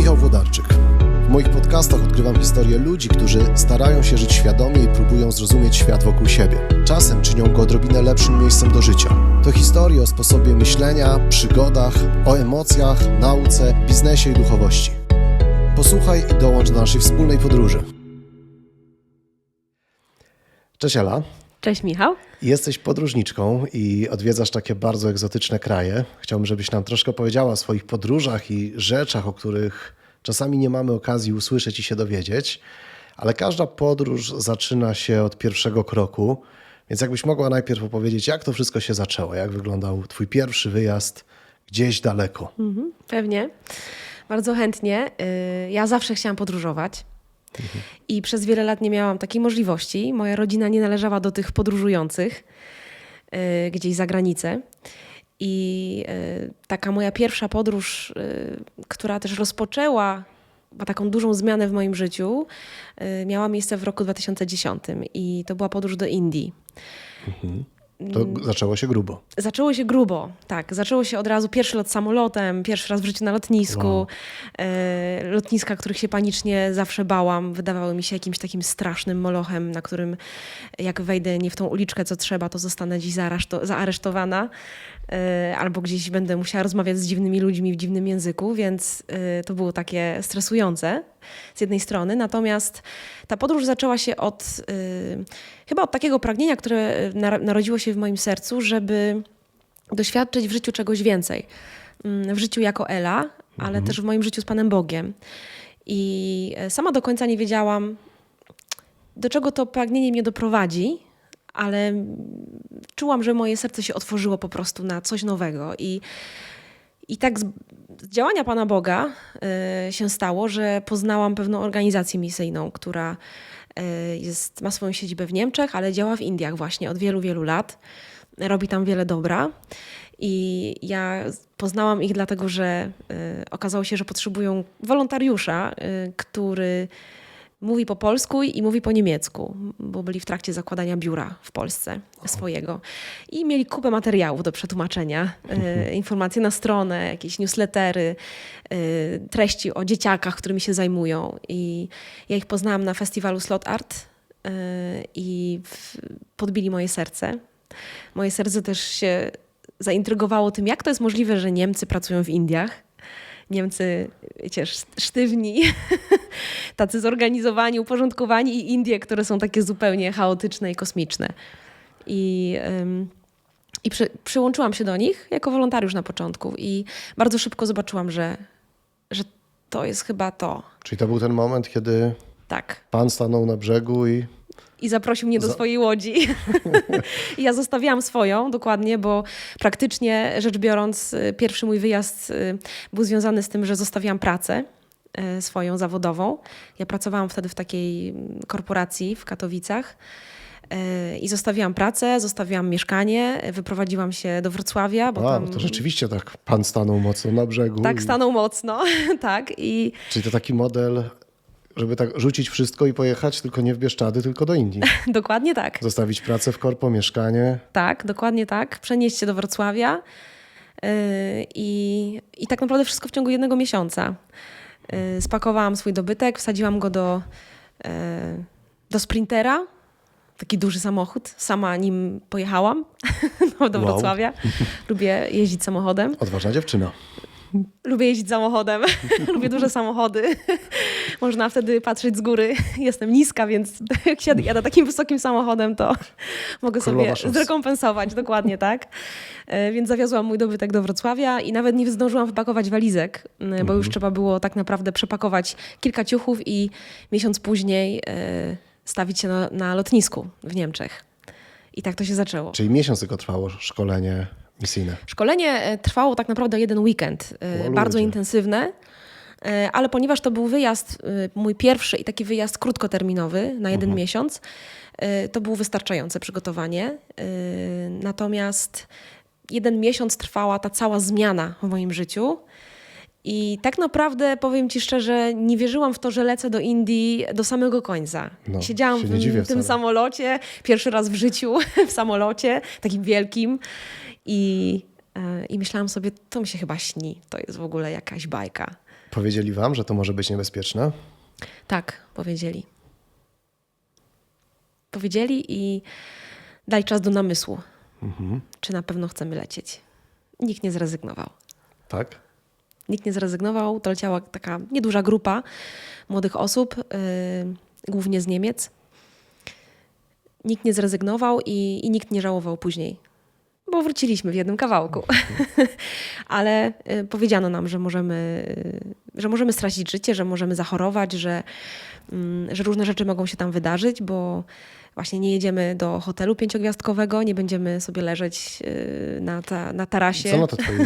Michał Włodarczyk. W moich podcastach odkrywam historię ludzi, którzy starają się żyć świadomie i próbują zrozumieć świat wokół siebie. Czasem czynią go odrobinę lepszym miejscem do życia. To historie o sposobie myślenia, przygodach, o emocjach, nauce, biznesie i duchowości. Posłuchaj i dołącz do naszej wspólnej podróży. Cześć Ela. Cześć Michał. Jesteś podróżniczką i odwiedzasz takie bardzo egzotyczne kraje. Chciałbym, żebyś nam troszkę powiedziała o swoich podróżach i rzeczach, o których czasami nie mamy okazji usłyszeć i się dowiedzieć, ale każda podróż zaczyna się od pierwszego kroku. Więc jakbyś mogła najpierw opowiedzieć, jak to wszystko się zaczęło, jak wyglądał Twój pierwszy wyjazd gdzieś daleko. Mhm, pewnie. Bardzo chętnie. Y, ja zawsze chciałam podróżować. I przez wiele lat nie miałam takiej możliwości. Moja rodzina nie należała do tych podróżujących y, gdzieś za granicę. I y, taka moja pierwsza podróż, y, która też rozpoczęła taką dużą zmianę w moim życiu, miała miejsce w roku 2010 i to była podróż do Indii. To zaczęło się grubo. Zaczęło się grubo, tak. Zaczęło się od razu pierwszy lot samolotem, pierwszy raz w życiu na lotnisku. Wow. E, lotniska, których się panicznie zawsze bałam, wydawały mi się jakimś takim strasznym molochem, na którym jak wejdę nie w tą uliczkę, co trzeba, to zostanę dziś zaaresztowana. E, albo gdzieś będę musiała rozmawiać z dziwnymi ludźmi w dziwnym języku, więc e, to było takie stresujące z jednej strony. Natomiast ta podróż zaczęła się od e, chyba od takiego pragnienia, które narodziło się w moim sercu, żeby doświadczyć w życiu czegoś więcej. Mm, w życiu jako Ela, ale mhm. też w moim życiu z Panem Bogiem. I sama do końca nie wiedziałam, do czego to pragnienie mnie doprowadzi, ale czułam, że moje serce się otworzyło po prostu na coś nowego. I, i tak z, działania Pana Boga y, się stało, że poznałam pewną organizację misyjną, która y, jest, ma swoją siedzibę w Niemczech, ale działa w Indiach właśnie od wielu, wielu lat. Robi tam wiele dobra. I ja poznałam ich dlatego, że y, okazało się, że potrzebują wolontariusza, y, który mówi po polsku i mówi po niemiecku, bo byli w trakcie zakładania biura w Polsce swojego. I mieli kupę materiałów do przetłumaczenia, e, informacje na stronę, jakieś newslettery, e, treści o dzieciakach, którymi się zajmują. I ja ich poznałam na festiwalu Slot Art e, i w, podbili moje serce. Moje serce też się zaintrygowało tym, jak to jest możliwe, że Niemcy pracują w Indiach Niemcy, wiecie, sztywni, tacy zorganizowani, uporządkowani i Indie, które są takie zupełnie chaotyczne i kosmiczne. I, i przy, przyłączyłam się do nich jako wolontariusz na początku i bardzo szybko zobaczyłam, że, że to jest chyba to. Czyli to był ten moment, kiedy tak. pan stanął na brzegu i i zaprosił mnie do Za... swojej łodzi. I ja zostawiałam swoją dokładnie, bo praktycznie rzecz biorąc, y, pierwszy mój wyjazd y, był związany z tym, że zostawiałam pracę y, swoją zawodową. Ja pracowałam wtedy w takiej mm, korporacji w Katowicach. I zostawiłam pracę, zostawiłam mieszkanie, wyprowadziłam się do Wrocławia. Bo wow, tam... to rzeczywiście tak pan stanął mocno na brzegu. Tak, stanął mocno, tak. I... Czyli to taki model żeby tak rzucić wszystko i pojechać, tylko nie w Bieszczady, tylko do Indii. dokładnie tak. Zostawić pracę w korpo, mieszkanie. Tak, dokładnie tak. Przenieść się do Wrocławia yy, i, i tak naprawdę wszystko w ciągu jednego miesiąca. Yy, spakowałam swój dobytek, wsadziłam go do, yy, do sprintera, taki duży samochód. Sama nim pojechałam do Wrocławia. Wow. Lubię jeździć samochodem. Odważna dziewczyna. Lubię jeździć samochodem, lubię duże samochody. Można wtedy patrzeć z góry. Jestem niska, więc jak jadę takim wysokim samochodem, to mogę sobie zrekompensować. Dokładnie tak. E, więc zawiozłam mój dobytek do Wrocławia i nawet nie zdążyłam wypakować walizek, bo mhm. już trzeba było tak naprawdę przepakować kilka ciuchów i miesiąc później e, stawić się na, na lotnisku w Niemczech. I tak to się zaczęło. Czyli miesiąc tylko trwało szkolenie misyjne? Szkolenie e, trwało tak naprawdę jeden weekend, e, bardzo intensywne. E, ale ponieważ to był wyjazd, mój pierwszy i taki wyjazd krótkoterminowy na jeden mhm. miesiąc, to było wystarczające przygotowanie. Natomiast jeden miesiąc trwała ta cała zmiana w moim życiu. I tak naprawdę powiem Ci szczerze, nie wierzyłam w to, że lecę do Indii do samego końca. No, Siedziałam w, w tym samolocie, pierwszy raz w życiu w samolocie, takim wielkim. I e, i myślałam sobie, to mi się chyba śni, to jest w ogóle jakaś bajka. Powiedzieli wam, że to może być niebezpieczne? Tak, powiedzieli. Powiedzieli i daj czas do namysłu, Mhm. czy na pewno chcemy lecieć. Nikt nie zrezygnował. Tak? Nikt nie zrezygnował. To leciała taka nieduża grupa młodych osób, yy, głównie z Niemiec. Nikt nie zrezygnował i, i nikt nie żałował później, bo wróciliśmy w jednym kawałku. Ale y, powiedziano nam, że możemy, y, że możemy stracić życie, że możemy zachorować, że, mm, że różne rzeczy mogą się tam wydarzyć, bo właśnie nie jedziemy do hotelu pięciogwiazdkowego, nie będziemy sobie leżeć y, na, ta, na tarasie. Co na to twoi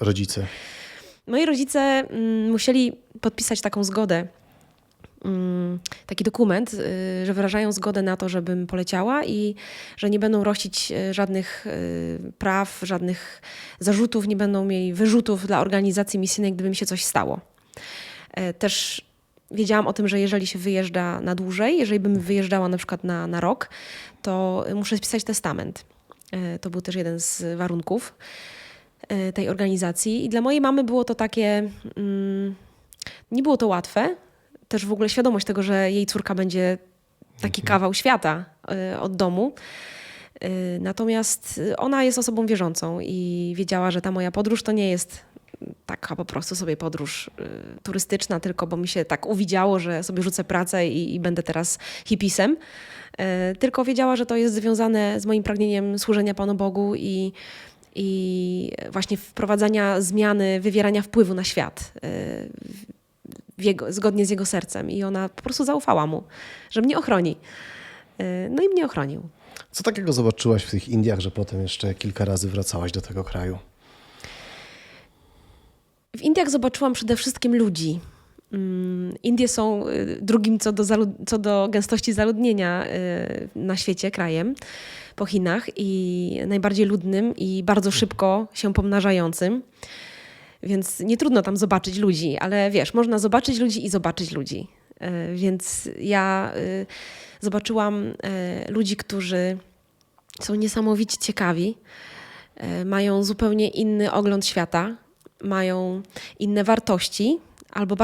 rodzice? Moi rodzice mm, musieli podpisać taką zgodę, taki dokument, y, że wyrażają zgodę na to, żebym poleciała i że nie będą rościć y, żadnych y, praw, żadnych zarzutów, nie będą mieli wyrzutów dla organizacji misyjnej, gdyby mi się coś stało. E, Też wiedziałam o tym, że jeżeli się wyjeżdża na dłużej, jeżeli bym wyjeżdżała na przykład na, na rok, to muszę spisać testament. E, To był też jeden z warunków e, tej organizacji. I dla mojej mamy było to takie. Mm, nie było to łatwe. Też w ogóle świadomość tego, że jej córka będzie taki kawał świata e, od domu. E, Natomiast ona jest osobą wierzącą i wiedziała, że ta moja podróż to nie jest taka po prostu sobie podróż y, turystyczna, tylko bo mi się tak uwidziało, że sobie rzucę pracę i, i będę teraz hipisem. Tylko wiedziała, że to jest związane z moim pragnieniem służenia Panu Bogu i, i właśnie wprowadzania zmiany, wywierania wpływu na świat. Jego, zgodnie z jego sercem. I ona po prostu zaufała mu, że mnie ochroni. Y, No i mnie ochronił. Co takiego zobaczyłaś w tych Indiach, że potem jeszcze kilka razy wracałaś do tego kraju? W Indiach zobaczyłam przede wszystkim ludzi. Mm, Indie są y, drugim co do, co do gęstości zaludnienia y, na świecie krajem po Chinach i najbardziej ludnym i bardzo szybko się pomnażającym. Więc nie trudno tam zobaczyć ludzi, ale wiesz, można zobaczyć ludzi i zobaczyć ludzi. Y, Więc ja y, zobaczyłam y, ludzi, którzy są niesamowicie ciekawi, mają zupełnie inny ogląd świata, mają inne wartości, albo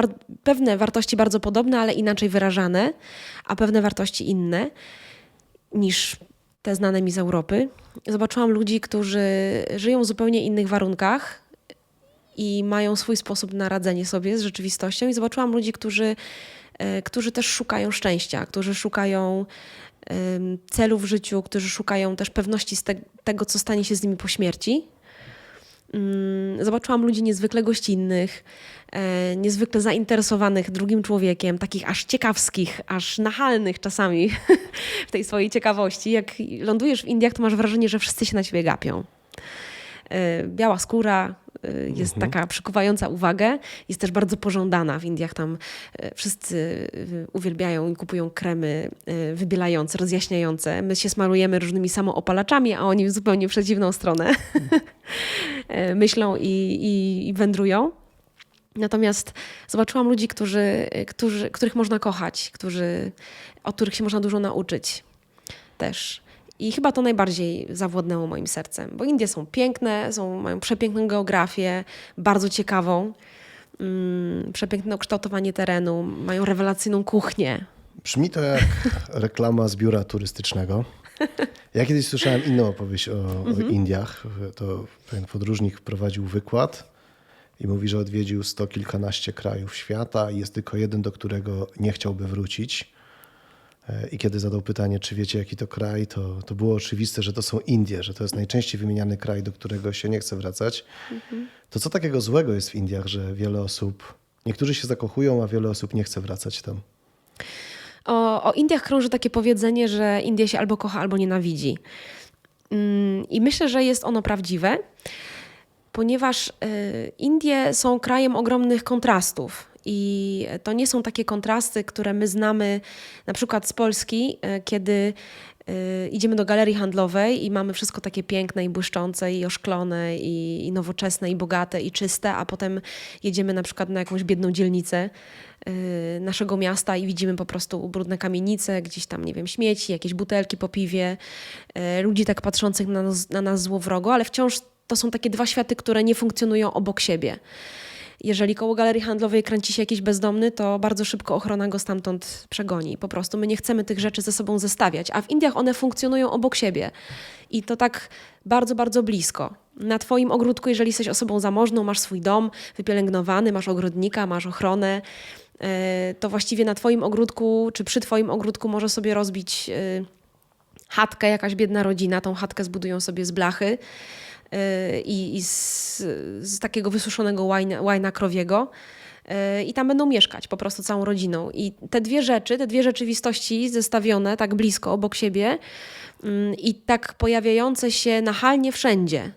pewne wartości bardzo podobne, ale inaczej wyrażane, a pewne wartości inne niż te znane mi z Europy. Zobaczyłam ludzi, którzy żyją w zupełnie innych warunkach i mają swój sposób na radzenie sobie z rzeczywistością, i zobaczyłam ludzi, którzy, e, którzy też szukają szczęścia, którzy szukają celu w życiu, którzy szukają też pewności z te- tego, co stanie się z nimi po śmierci. Mm, Zobaczyłam ludzi niezwykle gościnnych, e, niezwykle zainteresowanych drugim człowiekiem, takich aż ciekawskich, aż nachalnych czasami w tej swojej ciekawości. Jak lądujesz w Indiach, to masz wrażenie, że wszyscy się na ciebie gapią. E, Biała skóra e, jest taka przykuwająca uwagę, jest też bardzo pożądana w Indiach. Tam e, wszyscy e, uwielbiają i kupują kremy wybielające, rozjaśniające. My się smarujemy różnymi samoopalaczami, a oni w zupełnie przeciwną stronę e, myślą i, i, i wędrują. Natomiast zobaczyłam ludzi, którzy, którzy, których można kochać, którzy, od których się można dużo nauczyć też. I chyba to najbardziej zawładnęło moim sercem, bo Indie są piękne, są, mają przepiękną geografię, bardzo ciekawą, mm, przepiękne ukształtowanie terenu, mają rewelacyjną kuchnię. Brzmi to jak reklama z biura turystycznego. Ja kiedyś słyszałem inną opowieść o, o Indiach. To pewien podróżnik prowadził wykład i mówi, że odwiedził sto kilkanaście krajów świata i jest tylko jeden, do którego nie chciałby wrócić. E, I kiedy zadał pytanie, czy wiecie, jaki to kraj, to, to było oczywiste, że to są Indie, że to jest najczęściej wymieniany kraj, do którego się nie chce wracać. To co takiego złego jest w Indiach, że wiele osób, niektórzy się zakochują, a wiele osób nie chce wracać tam? O, o Indiach krąży takie powiedzenie, że Indie się albo kocha, albo nienawidzi. Mm, I myślę, że jest ono prawdziwe, ponieważ y, Indie są krajem ogromnych kontrastów. I to nie są takie kontrasty, które my znamy na przykład z Polski, y, kiedy y, idziemy do galerii handlowej i mamy wszystko takie piękne i błyszczące i oszklone i, nowoczesne i bogate i czyste, a potem jedziemy na przykład na jakąś biedną dzielnicę y, naszego miasta i widzimy po prostu brudne kamienice, gdzieś tam, nie wiem, śmieci, jakieś butelki po piwie, ludzi tak patrzących na nas, na nas złowrogo, ale wciąż to są takie dwa światy, które nie funkcjonują obok siebie. Jeżeli koło galerii handlowej kręci się jakiś bezdomny, to bardzo szybko ochrona go stamtąd przegoni. Po prostu my nie chcemy tych rzeczy ze sobą zestawiać, a w Indiach one funkcjonują obok siebie. I to tak bardzo, bardzo blisko. Na Twoim ogródku, jeżeli jesteś osobą zamożną, masz swój dom wypielęgnowany, masz ogrodnika, masz ochronę, e, to właściwie na Twoim ogródku czy przy Twoim ogródku może sobie rozbić e, chatkę, jakaś biedna rodzina. Tą chatkę zbudują sobie z blachy i, i z, z takiego wysuszonego łajna, łajna krowiego. E, I tam będą mieszkać po prostu całą rodziną. I te dwie rzeczy, te dwie rzeczywistości zestawione tak blisko obok siebie mm, i tak pojawiające się nachalnie wszędzie.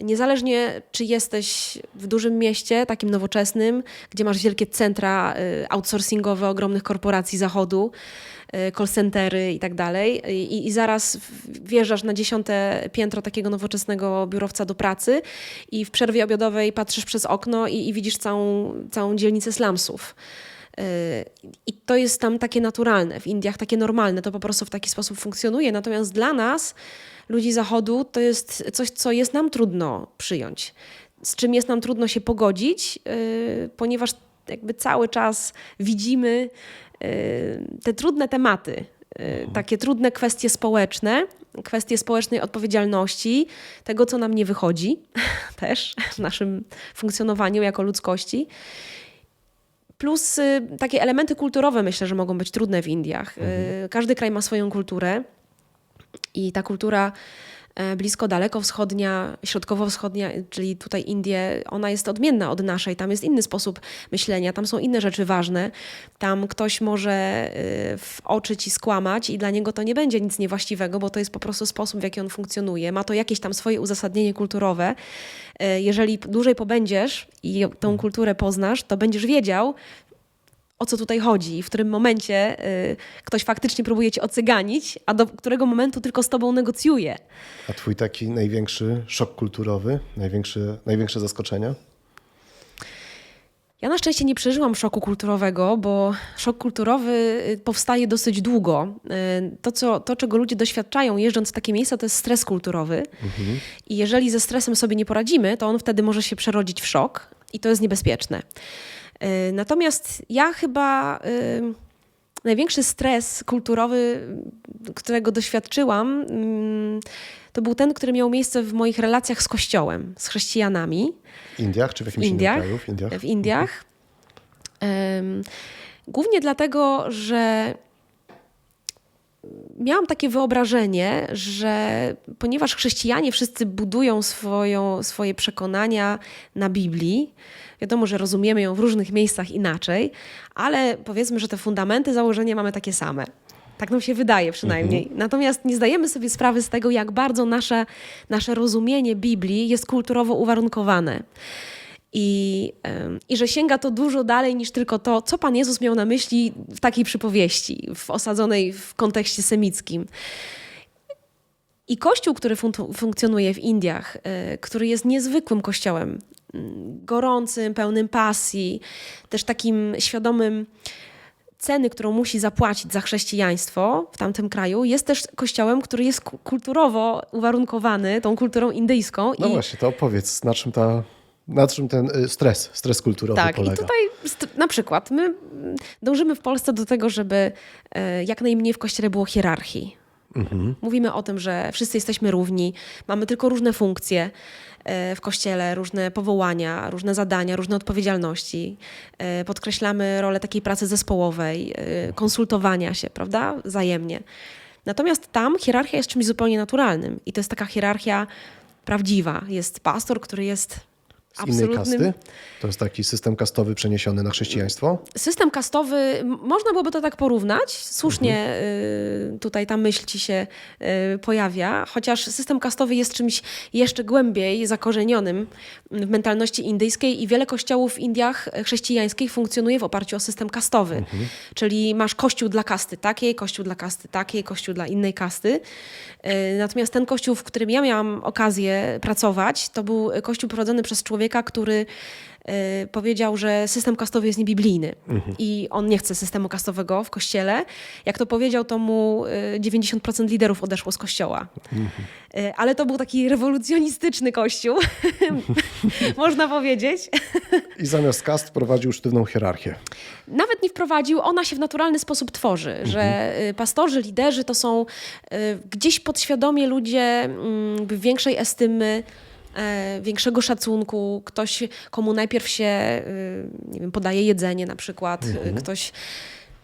Niezależnie, czy jesteś w dużym mieście, takim nowoczesnym, gdzie masz wielkie centra y, outsourcingowe ogromnych korporacji zachodu, y, call centery i tak dalej, i, i zaraz wjeżdżasz na dziesiąte piętro takiego nowoczesnego biurowca do pracy i w przerwie obiadowej patrzysz przez okno i, i widzisz całą, całą dzielnicę slumsów. Y, I to jest tam takie naturalne, w Indiach takie normalne, to po prostu w taki sposób funkcjonuje. Natomiast dla nas, ludzi Zachodu, to jest coś, co jest nam trudno przyjąć, z czym jest nam trudno się pogodzić, y, ponieważ jakby cały czas widzimy y, te trudne tematy, y, takie trudne kwestie społeczne, kwestie społecznej odpowiedzialności, tego, co nam nie wychodzi też w naszym funkcjonowaniu jako ludzkości. Plus y, takie elementy kulturowe myślę, że mogą być trudne w Indiach. Y, Każdy kraj ma swoją kulturę i ta kultura blisko dalekowschodnia, środkowo-wschodnia, czyli tutaj Indie, ona jest odmienna od naszej. Tam jest inny sposób myślenia, tam są inne rzeczy ważne. Tam ktoś może y, w oczy ci skłamać i dla niego to nie będzie nic niewłaściwego, bo to jest po prostu sposób, w jaki on funkcjonuje. Ma to jakieś tam swoje uzasadnienie kulturowe. Y, Jeżeli dłużej pobędziesz i tą kulturę poznasz, to będziesz wiedział, o co tutaj chodzi i w którym momencie y, ktoś faktycznie próbuje cię ocyganić, a do którego momentu tylko z tobą negocjuje. A twój taki największy szok kulturowy, największy, największe zaskoczenia? Ja na szczęście nie przeżyłam szoku kulturowego, bo szok kulturowy y, powstaje dosyć długo. Y, To, co, to, czego ludzie doświadczają jeżdżąc w takie miejsca, to jest stres kulturowy. I jeżeli ze stresem sobie nie poradzimy, to on wtedy może się przerodzić w szok i to jest niebezpieczne. Y, Natomiast ja chyba y, największy stres kulturowy, którego doświadczyłam, mm, to był ten, który miał miejsce w moich relacjach z Kościołem, z chrześcijanami W Indiach czy w jakimś Indiach. innym kraju? W Indiach. W Indiach. Em, Głównie dlatego, że miałam takie wyobrażenie, że ponieważ chrześcijanie wszyscy budują swoją, swoje przekonania na Biblii, wiadomo, że rozumiemy ją w różnych miejscach inaczej, ale powiedzmy, że te fundamenty założenia mamy takie same. Tak nam się wydaje przynajmniej. Natomiast nie zdajemy sobie sprawy z tego, jak bardzo nasze, nasze rozumienie Biblii jest kulturowo uwarunkowane. I, I że sięga to dużo dalej niż tylko to, co Pan Jezus miał na myśli w takiej przypowieści, w osadzonej w kontekście semickim. I kościół, który fun- funkcjonuje w Indiach, y, który jest niezwykłym kościołem, gorącym, pełnym pasji, też takim świadomym ceny, którą musi zapłacić za chrześcijaństwo w tamtym kraju, jest też kościołem, który jest ku- kulturowo uwarunkowany tą kulturą indyjską. No i właśnie, to opowiedz, na czym, ta, na czym ten y, stres, stres kulturowy Tak, polega? i tutaj na przykład my mm, dążymy w Polsce do tego, żeby e, jak najmniej w kościele było hierarchii. Mówimy o tym, że wszyscy jesteśmy równi, mamy tylko różne funkcje w kościele, różne powołania, różne zadania, różne odpowiedzialności. E, Podkreślamy rolę takiej pracy zespołowej, e, konsultowania się, prawda, wzajemnie. Natomiast tam hierarchia jest czymś zupełnie naturalnym i to jest taka hierarchia prawdziwa. Jest pastor, który jest Z innej kasty? To jest taki system kastowy przeniesiony na chrześcijaństwo? System kastowy, można byłoby to tak porównać. Słusznie y, tutaj ta myśl ci się y, pojawia, chociaż system kastowy jest czymś jeszcze głębiej zakorzenionym w mentalności indyjskiej i wiele kościołów w Indiach chrześcijańskich funkcjonuje w oparciu o system kastowy. Czyli masz kościół dla kasty takiej, kościół dla kasty takiej, kościół dla innej kasty. Y, Natomiast ten kościół, w którym ja miałam okazję pracować, to był kościół prowadzony przez człowieka, który y, powiedział, że system kastowy jest niebiblijny i on nie chce systemu kastowego w kościele. Jak to powiedział, to mu y, 90% liderów odeszło z kościoła. Y, Ale to był taki rewolucjonistyczny kościół, można powiedzieć. I zamiast kast prowadził sztywną hierarchię. Nawet nie wprowadził, ona się w naturalny sposób tworzy, że y, pastorzy, liderzy to są y, gdzieś podświadomie ludzie mm, większej estymy, większego szacunku, ktoś, komu najpierw się y, nie wiem, podaje jedzenie na przykład, y, ktoś,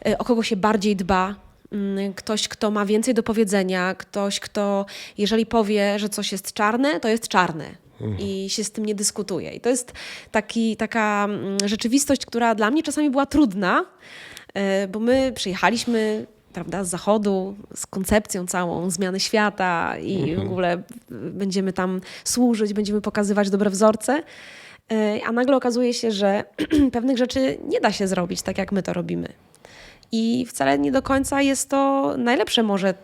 y, o kogo się bardziej dba. mm, Ktoś, kto ma więcej do powiedzenia, ktoś, kto, jeżeli powie, że coś jest czarne, to jest czarne. I się z tym nie dyskutuje. I to jest taki, taka mm, rzeczywistość, która dla mnie czasami była trudna, e, bo my przyjechaliśmy prawda, z zachodu, z koncepcją całą zmiany świata i w ogóle będziemy tam służyć, będziemy pokazywać dobre wzorce. E, A nagle okazuje się, że pewnych rzeczy nie da się zrobić tak, jak my to robimy. I wcale nie do końca jest to najlepsze może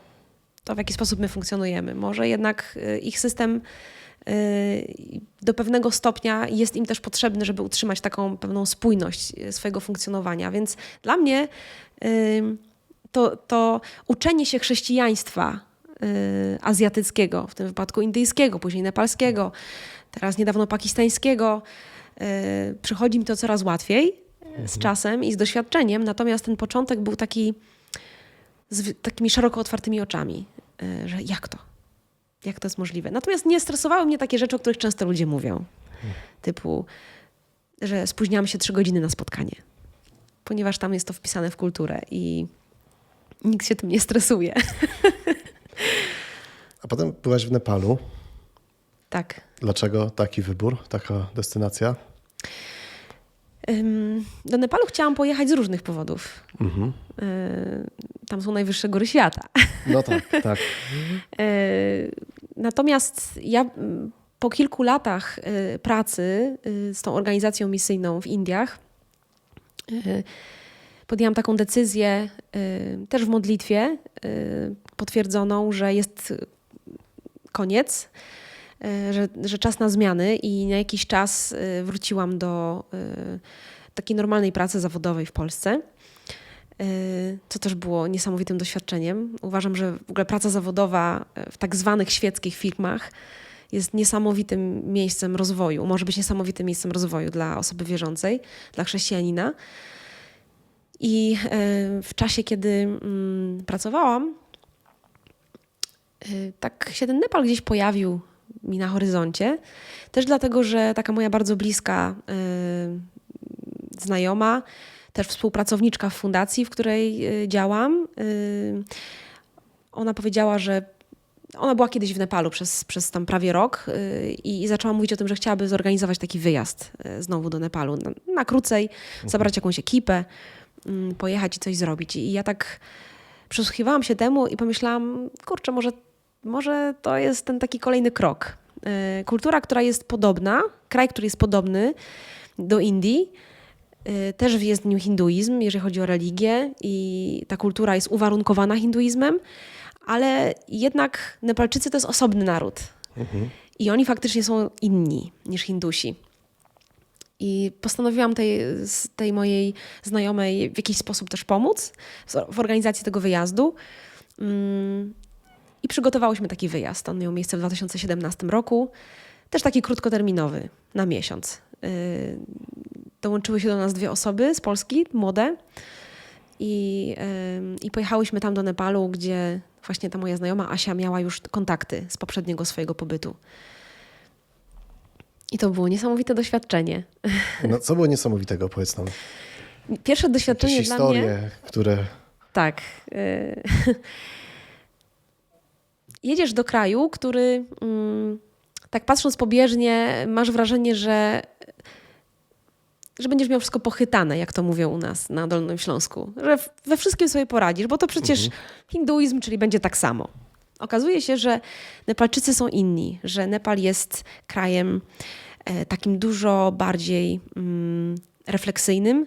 to, w jaki sposób my funkcjonujemy. Może jednak y, ich system y, do pewnego stopnia jest im też potrzebny, żeby utrzymać taką pewną spójność swojego funkcjonowania. Więc dla mnie to, to uczenie się chrześcijaństwa y, azjatyckiego, w tym wypadku indyjskiego, później nepalskiego, teraz niedawno pakistańskiego, y, przychodzi mi to coraz łatwiej z czasem i z doświadczeniem, natomiast ten początek był taki z takimi szeroko otwartymi oczami, y, że jak to? Jak to jest możliwe? Natomiast nie stresowały mnie takie rzeczy, o których często ludzie mówią. Typu, że spóźniałam się trzy godziny na spotkanie. Ponieważ tam jest to wpisane w kulturę i nikt się tym nie stresuje. A potem byłaś w Nepalu. Tak. Dlaczego taki wybór, taka destynacja? Do Nepalu chciałam pojechać z różnych powodów. Mhm. Y, Tam są najwyższe góry świata. No tak, tak. E, Natomiast ja po kilku latach e, pracy e, z tą organizacją misyjną w Indiach e, podjęłam taką decyzję, e, też w modlitwie, e, potwierdzoną, że jest koniec, e, że, że czas na zmiany i na jakiś czas wróciłam do takiej normalnej pracy zawodowej w Polsce. Y, co też było niesamowitym doświadczeniem. Uważam, że w ogóle praca zawodowa y, w tak zwanych świeckich firmach jest niesamowitym miejscem rozwoju, może być niesamowitym miejscem rozwoju dla osoby wierzącej, dla chrześcijanina. I y, w czasie, kiedy mm, pracowałam, y, tak się ten Nepal gdzieś pojawił mi na horyzoncie. Też dlatego, że taka moja bardzo bliska y, znajoma, też współpracowniczka w fundacji, w której działam, ona powiedziała, że ona była kiedyś w Nepalu przez, przez tam prawie rok i, i zaczęła mówić o tym, że chciałaby zorganizować taki wyjazd znowu do Nepalu. Na, na krócej, zabrać jakąś ekipę, pojechać i coś zrobić. I ja tak przysłuchiwałam się temu i pomyślałam, kurczę, może, może to jest ten taki kolejny krok. Y, Kultura, która jest podobna, kraj, który jest podobny do Indii, y, też jest w nim hinduizm, jeżeli chodzi o religię i ta kultura jest uwarunkowana hinduizmem, ale jednak Nepalczycy to jest osobny naród. I oni faktycznie są inni niż Hindusi. I postanowiłam tej, tej mojej znajomej w jakiś sposób też pomóc w- organizacji tego wyjazdu. Mm, I przygotowałyśmy taki wyjazd. On miał miejsce w 2017 roku. Też taki krótkoterminowy, na miesiąc. Yy, Dołączyły się do nas dwie osoby z Polski, młode. I, ym, I pojechałyśmy tam do Nepalu, gdzie właśnie ta moja znajoma Asia miała już kontakty z poprzedniego swojego pobytu. I to było niesamowite doświadczenie. No, co było niesamowitego, powiedz nam. Pierwsze Jakieś doświadczenie dla mnie. historie, które... Tak. y, Jedziesz do kraju, który mm, tak patrząc pobieżnie, masz wrażenie, że, że będziesz miał wszystko pochytane, jak to mówią u nas na Dolnym Śląsku. Że we wszystkim sobie poradzisz, bo to przecież hinduizm, czyli będzie tak samo. Okazuje się, że Nepalczycy są inni, że Nepal jest krajem e, takim dużo bardziej mm, refleksyjnym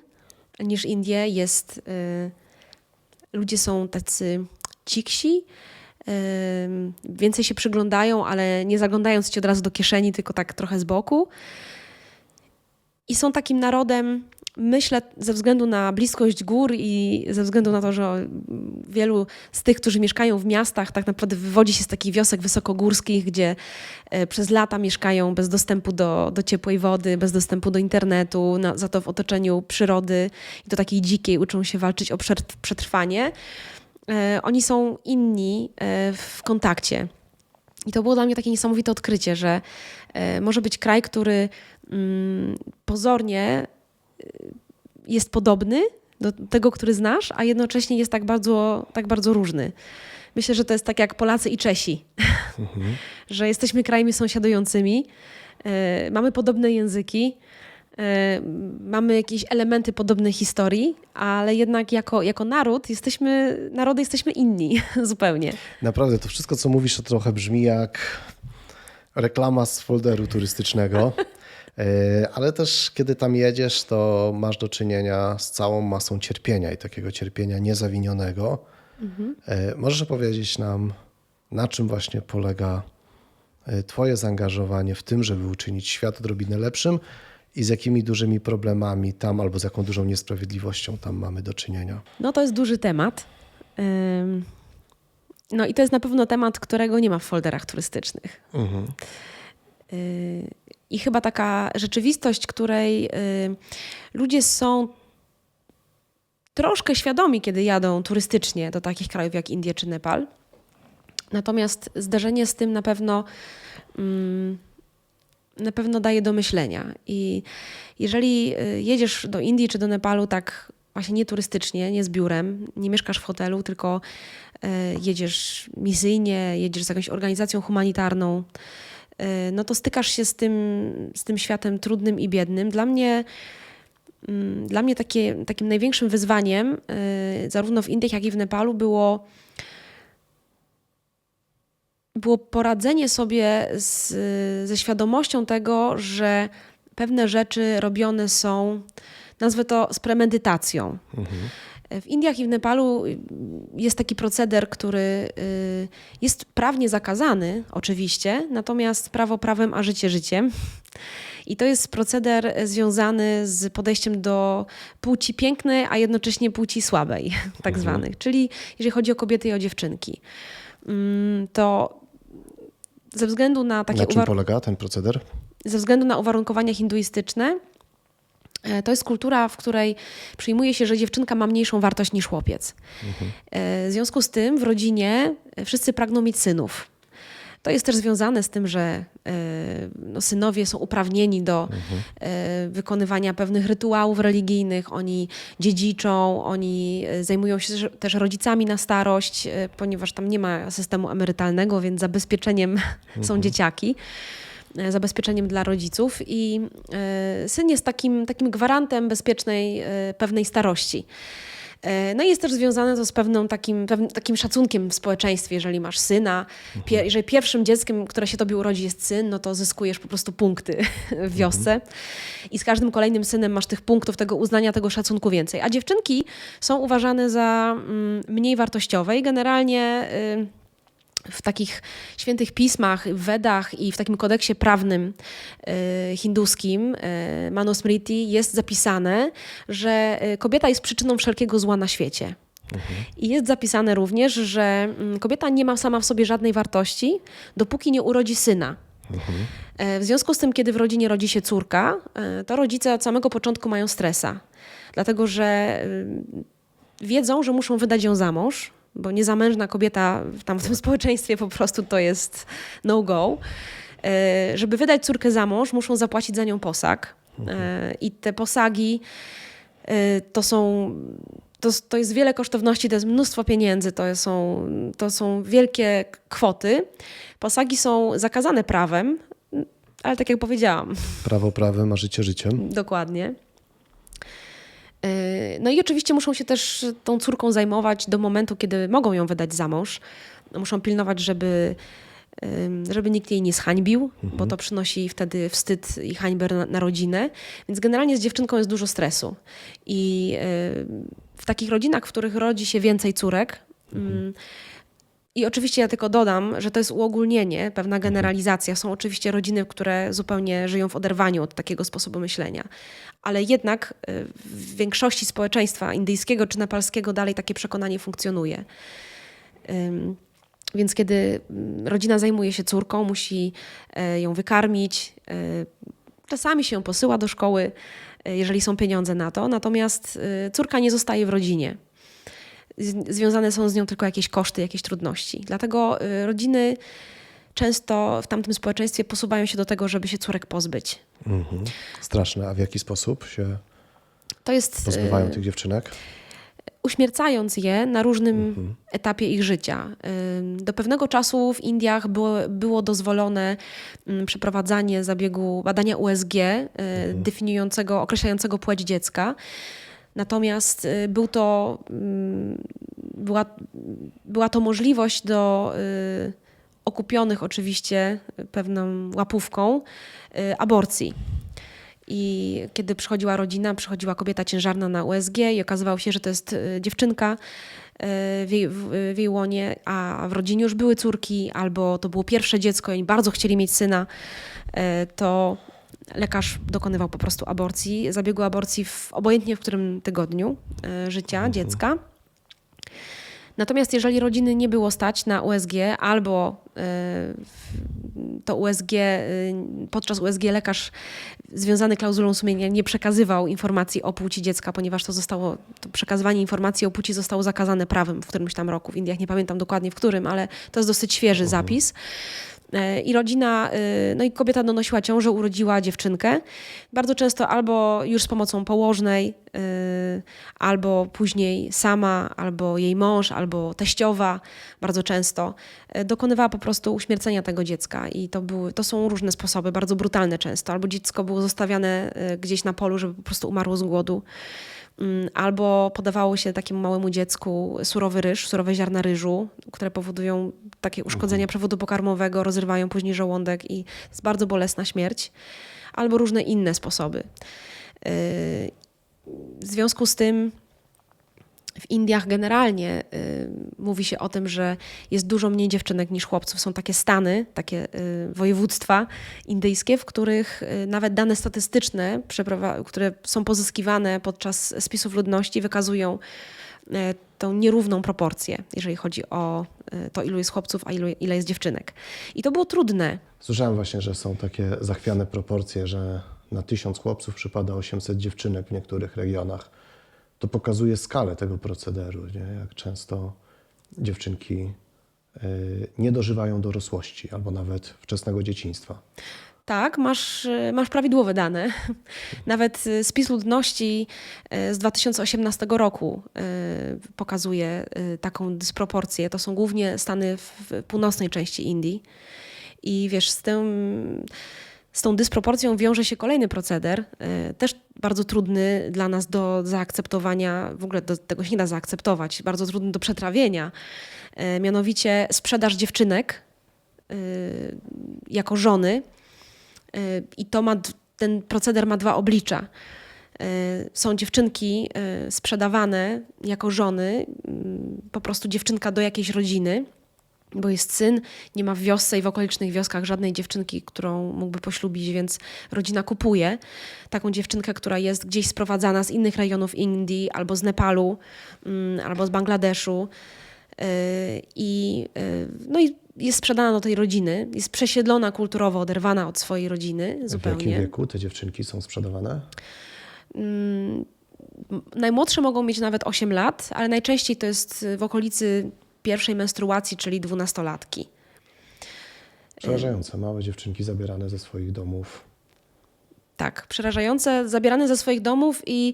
niż Indie. Jest e, ludzie są tacy ciksi, ym, więcej się przyglądają, ale nie zaglądając ci od razu do kieszeni, tylko tak trochę z boku. I są takim narodem, myślę, ze względu na bliskość gór i ze względu na to, że wielu z tych, którzy mieszkają w miastach, tak naprawdę wywodzi się z takich wiosek wysokogórskich, gdzie e, przez lata mieszkają bez dostępu do, do ciepłej wody, bez dostępu do internetu, na, za to w otoczeniu przyrody i to takiej dzikiej uczą się walczyć o przet- przetrwanie. E, Oni są inni e, w kontakcie. I to było dla mnie takie niesamowite odkrycie, że może być kraj, który mm, pozornie jest podobny do tego, który znasz, a jednocześnie jest tak bardzo, tak bardzo różny. Myślę, że to jest tak jak Polacy i Czesi, że jesteśmy krajami sąsiadującymi, e, mamy podobne języki, e, mamy jakieś elementy podobnej historii, ale jednak jako, jako naród jesteśmy, narody jesteśmy inni zupełnie. Naprawdę, to wszystko, co mówisz, to trochę brzmi jak reklama z folderu turystycznego. E, Ale też, kiedy tam jedziesz, to masz do czynienia z całą masą cierpienia i takiego cierpienia niezawinionego. E, Możesz opowiedzieć nam, na czym właśnie polega e, Twoje zaangażowanie w tym, żeby uczynić świat odrobinę lepszym i z jakimi dużymi problemami tam albo z jaką dużą niesprawiedliwością tam mamy do czynienia? No to jest duży temat. No i to jest na pewno temat, którego nie ma w folderach turystycznych. Mhm. Y, I chyba taka rzeczywistość, której y, ludzie są troszkę świadomi, kiedy jadą turystycznie do takich krajów jak Indie czy Nepal. Natomiast zdarzenie z tym na pewno mm, na pewno daje do myślenia. I jeżeli y, jedziesz do Indii czy do Nepalu tak właśnie nie turystycznie, nie z biurem, nie mieszkasz w hotelu, tylko y, jedziesz misyjnie, jedziesz z jakąś organizacją humanitarną, no to stykasz się z tym, z tym światem trudnym i biednym. Dla mnie, mm, dla mnie takie, takim największym wyzwaniem, y, zarówno w Indiach, jak i w Nepalu, było było poradzenie sobie z, ze świadomością tego, że pewne rzeczy robione są, nazwę to z premedytacją. W Indiach i w Nepalu jest taki proceder, który y, jest prawnie zakazany, oczywiście, natomiast prawo prawem, a życie życiem. I to jest proceder związany z podejściem do płci pięknej, a jednocześnie płci słabej, tak zwanych. Czyli jeżeli chodzi o kobiety i o dziewczynki, mm, to ze względu na takie Na czym polega ten proceder? ze względu na uwarunkowania hinduistyczne, to jest kultura, w której przyjmuje się, że dziewczynka ma mniejszą wartość niż chłopiec. E, W związku z tym w rodzinie e, wszyscy pragną mieć synów. To jest też związane z tym, że e, no, synowie są uprawnieni do e, wykonywania pewnych rytuałów religijnych, oni dziedziczą, oni e, zajmują się też- rodzicami na starość, e, ponieważ tam nie ma systemu emerytalnego, więc zabezpieczeniem są dzieciaki. e, zabezpieczeniem dla rodziców i e, syn jest takim, takim gwarantem bezpiecznej, e, pewnej starości. E, No i jest też związane to z pewną takim, pewnym takim szacunkiem w społeczeństwie. Jeżeli masz syna, pie, jeżeli pierwszym dzieckiem, które się tobie urodzi jest syn, no to zyskujesz po prostu punkty w wiosce. I z każdym kolejnym synem masz tych punktów, tego uznania, tego szacunku więcej. A dziewczynki są uważane za mm, mniej wartościowe i generalnie... Y, w takich świętych pismach, w Wedach i w takim kodeksie prawnym e, hinduskim, e, Manusmriti, jest zapisane, że e, kobieta jest przyczyną wszelkiego zła na świecie. I jest zapisane również, że mm, kobieta nie ma sama w sobie żadnej wartości, dopóki nie urodzi syna. E, W związku z tym, kiedy w rodzinie rodzi się córka, to rodzice od samego początku mają stresa, dlatego że y, wiedzą, że muszą wydać ją za mąż, bo niezamężna kobieta w tam w tym społeczeństwie po prostu to jest no-go. E, Żeby wydać córkę za mąż, muszą zapłacić za nią posag. E, I te posagi e, to są. To, to jest wiele kosztowności, to jest mnóstwo pieniędzy, to są, to są wielkie kwoty. Posagi są zakazane prawem, ale tak jak powiedziałam, Prawo prawem, a życie życiem. Dokładnie. Yy, No i oczywiście muszą się też tą córką zajmować do momentu, kiedy mogą ją wydać za mąż. Muszą pilnować, żeby, żeby nikt jej nie zhańbił, bo to przynosi wtedy wstyd i hańbę na, na rodzinę. Więc generalnie z dziewczynką jest dużo stresu. I yy, w takich rodzinach, w których rodzi się więcej córek, ym, I oczywiście ja tylko dodam, że to jest uogólnienie, pewna generalizacja. Są oczywiście rodziny, które zupełnie żyją w oderwaniu od takiego sposobu myślenia. Ale jednak y, w większości społeczeństwa indyjskiego czy nepalskiego dalej takie przekonanie funkcjonuje. Więc kiedy mm, rodzina zajmuje się córką, musi e, ją wykarmić, e, czasami się ją posyła do szkoły, e, jeżeli są pieniądze na to, natomiast córka nie zostaje w rodzinie związane są z nią tylko jakieś koszty, jakieś trudności. Dlatego y, rodziny często w tamtym społeczeństwie posuwają się do tego, żeby się córek pozbyć. Mhm. Straszne. A w jaki sposób się To jest pozbywają y, tych dziewczynek? uśmiercając je na różnym etapie ich życia. Ym, Do pewnego czasu w Indiach było, było dozwolone ym, przeprowadzanie zabiegu badania USG, y, definiującego, określającego płeć dziecka. Natomiast y, był to, ym, była, była to możliwość do y, okupionych oczywiście pewną łapówką y, aborcji. I kiedy przychodziła rodzina, przychodziła kobieta ciężarna na USG i okazywało się, że to jest dziewczynka w jej, w, jej łonie, a w rodzinie już były córki, albo to było pierwsze dziecko i bardzo chcieli mieć syna, to lekarz dokonywał po prostu aborcji, zabiegu aborcji w, obojętnie w którym tygodniu y, życia dziecka. Natomiast jeżeli rodziny nie było stać na USG albo y, to USG, y, podczas USG lekarz związany klauzulą sumienia nie przekazywał informacji o płci dziecka, ponieważ to zostało, to przekazywanie informacji o płci zostało zakazane prawem w którymś tam roku w Indiach, nie pamiętam dokładnie w którym, ale to jest dosyć świeży zapis. E, I rodzina, y, no i kobieta donosiła ciążę, urodziła dziewczynkę. Bardzo często albo już z pomocą położnej, y, albo później sama, albo jej mąż, albo teściowa, bardzo często dokonywała po prostu uśmiercenia tego dziecka. I to, były, to są różne sposoby, bardzo brutalne często. Albo dziecko było zostawiane gdzieś na polu, żeby po prostu umarło z głodu. Mm, Albo podawało się takiemu małemu dziecku surowy ryż, surowe ziarna ryżu, które powodują takie uszkodzenia przewodu pokarmowego, rozrywają później żołądek i jest bardzo bolesna śmierć. Albo różne inne sposoby. Yy, W związku z tym w Indiach generalnie y, mówi się o tym, że jest dużo mniej dziewczynek niż chłopców. Są takie stany, takie y, województwa indyjskie, w których y, nawet dane statystyczne, które są pozyskiwane podczas spisów ludności, wykazują y, tą nierówną proporcję, jeżeli chodzi o y, to, ilu jest chłopców, a ilu, ile jest dziewczynek. I to było trudne. Słyszałem właśnie, że są takie zachwiane proporcje, że na tysiąc chłopców przypada 800 dziewczynek w niektórych regionach. To pokazuje skalę tego procederu, nie? jak często dziewczynki y, nie dożywają dorosłości albo nawet wczesnego dzieciństwa. Tak, masz, y, masz prawidłowe dane. Nawet y, spis ludności z 2018 roku pokazuje taką dysproporcję. To są głównie stany w północnej części Indii. I wiesz, z tym, z tą dysproporcją wiąże się kolejny proceder, y, też bardzo trudny dla nas do zaakceptowania, w ogóle do tego się nie da zaakceptować, bardzo trudny do przetrawienia. Y, Mianowicie sprzedaż dziewczynek y, jako żony. I to ma, ten proceder ma dwa oblicza. Są dziewczynki sprzedawane jako żony, po prostu dziewczynka do jakiejś rodziny, bo jest syn, nie ma w wiosce i w okolicznych wioskach żadnej dziewczynki, którą mógłby poślubić, więc rodzina kupuje taką dziewczynkę, która jest gdzieś sprowadzana z innych rejonów Indii, albo z Nepalu, mm, albo z Bangladeszu. Y, I, y, no i jest sprzedana do tej rodziny, jest przesiedlona kulturowo, oderwana od swojej rodziny W jakim zupełnie. wieku te dziewczynki są sprzedawane? Mm, Najmłodsze mogą mieć nawet 8 lat, ale najczęściej to jest w okolicy pierwszej menstruacji, czyli dwunastolatki. Przerażające, małe dziewczynki zabierane ze swoich domów. Tak, przerażające, zabierane ze swoich domów i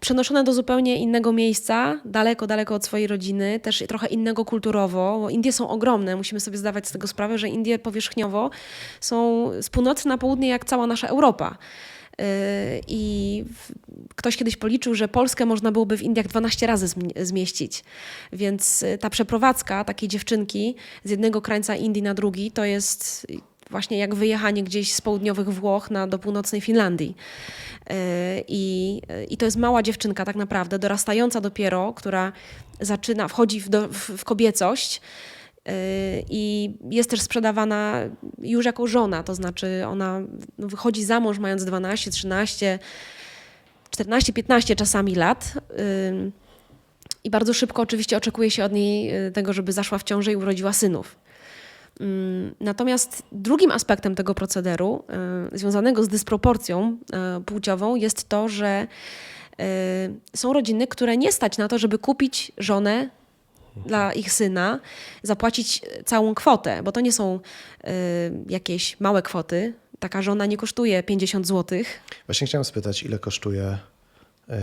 przenoszone do zupełnie innego miejsca, daleko, daleko od swojej rodziny, też trochę innego kulturowo, bo Indie są ogromne, musimy sobie zdawać z tego sprawę, że Indie powierzchniowo są z północy na południe jak cała nasza Europa. Yy, I ktoś kiedyś policzył, że Polskę można byłoby w Indiach 12 razy zmi- zmieścić. Więc y, ta przeprowadzka takiej dziewczynki z jednego krańca Indii na drugi to jest właśnie jak wyjechanie gdzieś z południowych Włoch na, do północnej Finlandii. Yy, I, I to jest mała dziewczynka tak naprawdę, dorastająca dopiero, która zaczyna, wchodzi w, do, w kobiecość i jest też sprzedawana już jako żona, to znaczy ona no, wychodzi za mąż mając 12, 13, 14, 15 czasami lat. Ym, I bardzo szybko oczywiście oczekuje się od niej y, tego, żeby zaszła w ciążę i urodziła synów. Natomiast drugim aspektem tego procederu, y, związanego z dysproporcją y, płciową, jest to, że y, są rodziny, które nie stać na to, żeby kupić żonę dla ich syna, zapłacić całą kwotę, bo to nie są y, jakieś małe kwoty. Taka żona nie kosztuje 50 zł. Właśnie chciałem spytać, ile kosztuje y,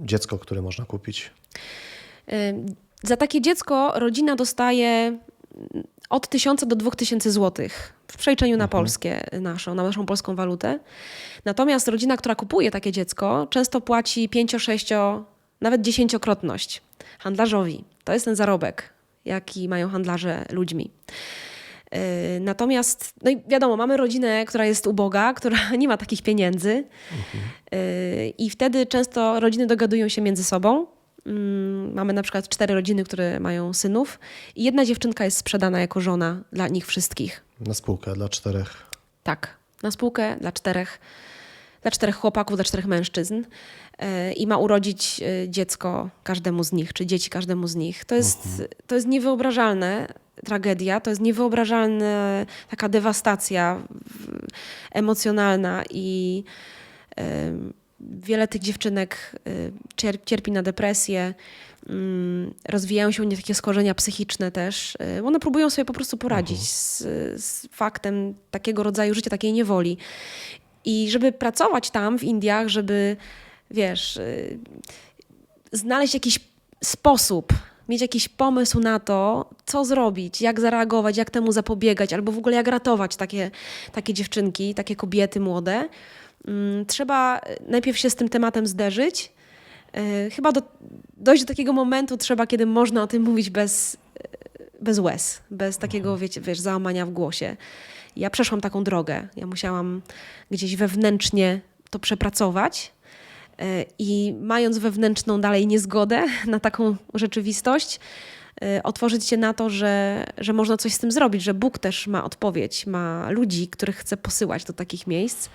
dziecko, które można kupić? Y, Za takie dziecko rodzina dostaje mm, od 1000 do 2000 zł w przeliczeniu na polskie naszą, na naszą polską walutę. Natomiast rodzina, która kupuje takie dziecko, często płaci 5, 6, nawet dziesięciokrotność handlarzowi. To jest ten zarobek, jaki mają handlarze ludźmi. Yy, Natomiast, no i wiadomo, mamy rodzinę, która jest uboga, która nie ma takich pieniędzy. Yy, I wtedy często rodziny dogadują się między sobą. Mm, Mamy na przykład cztery rodziny, które mają synów, i jedna dziewczynka jest sprzedana jako żona dla nich wszystkich. Na spółkę dla czterech. Tak, na spółkę dla czterech, dla czterech chłopaków, dla czterech mężczyzn i ma urodzić yy, dziecko każdemu z nich, czy dzieci każdemu z nich. To jest, to jest niewyobrażalne tragedia, to jest niewyobrażalna taka dewastacja emocjonalna i wiele tych dziewczynek cier- cierpi na depresję, mm, rozwijają się u nich takie schorzenia psychiczne też. yy, One próbują sobie po prostu poradzić z, z faktem takiego rodzaju życia, takiej niewoli. I żeby pracować tam w Indiach, żeby wiesz, yy, znaleźć jakiś sposób, mieć jakiś pomysł na to, co zrobić, jak zareagować, jak temu zapobiegać, albo w ogóle jak ratować takie, takie dziewczynki, takie kobiety młode. Mm, Trzeba najpierw się z tym tematem zderzyć. Yy, Chyba do, dojść do takiego momentu trzeba, kiedy można o tym mówić bez, bez łez, bez takiego, wiecie, wiesz, załamania w głosie. Ja przeszłam taką drogę. Ja musiałam gdzieś wewnętrznie to przepracować. E, I mając wewnętrzną dalej niezgodę na taką rzeczywistość, e, otworzyć się na to, że, że można coś z tym zrobić, że Bóg też ma odpowiedź, ma ludzi, których chce posyłać do takich miejsc,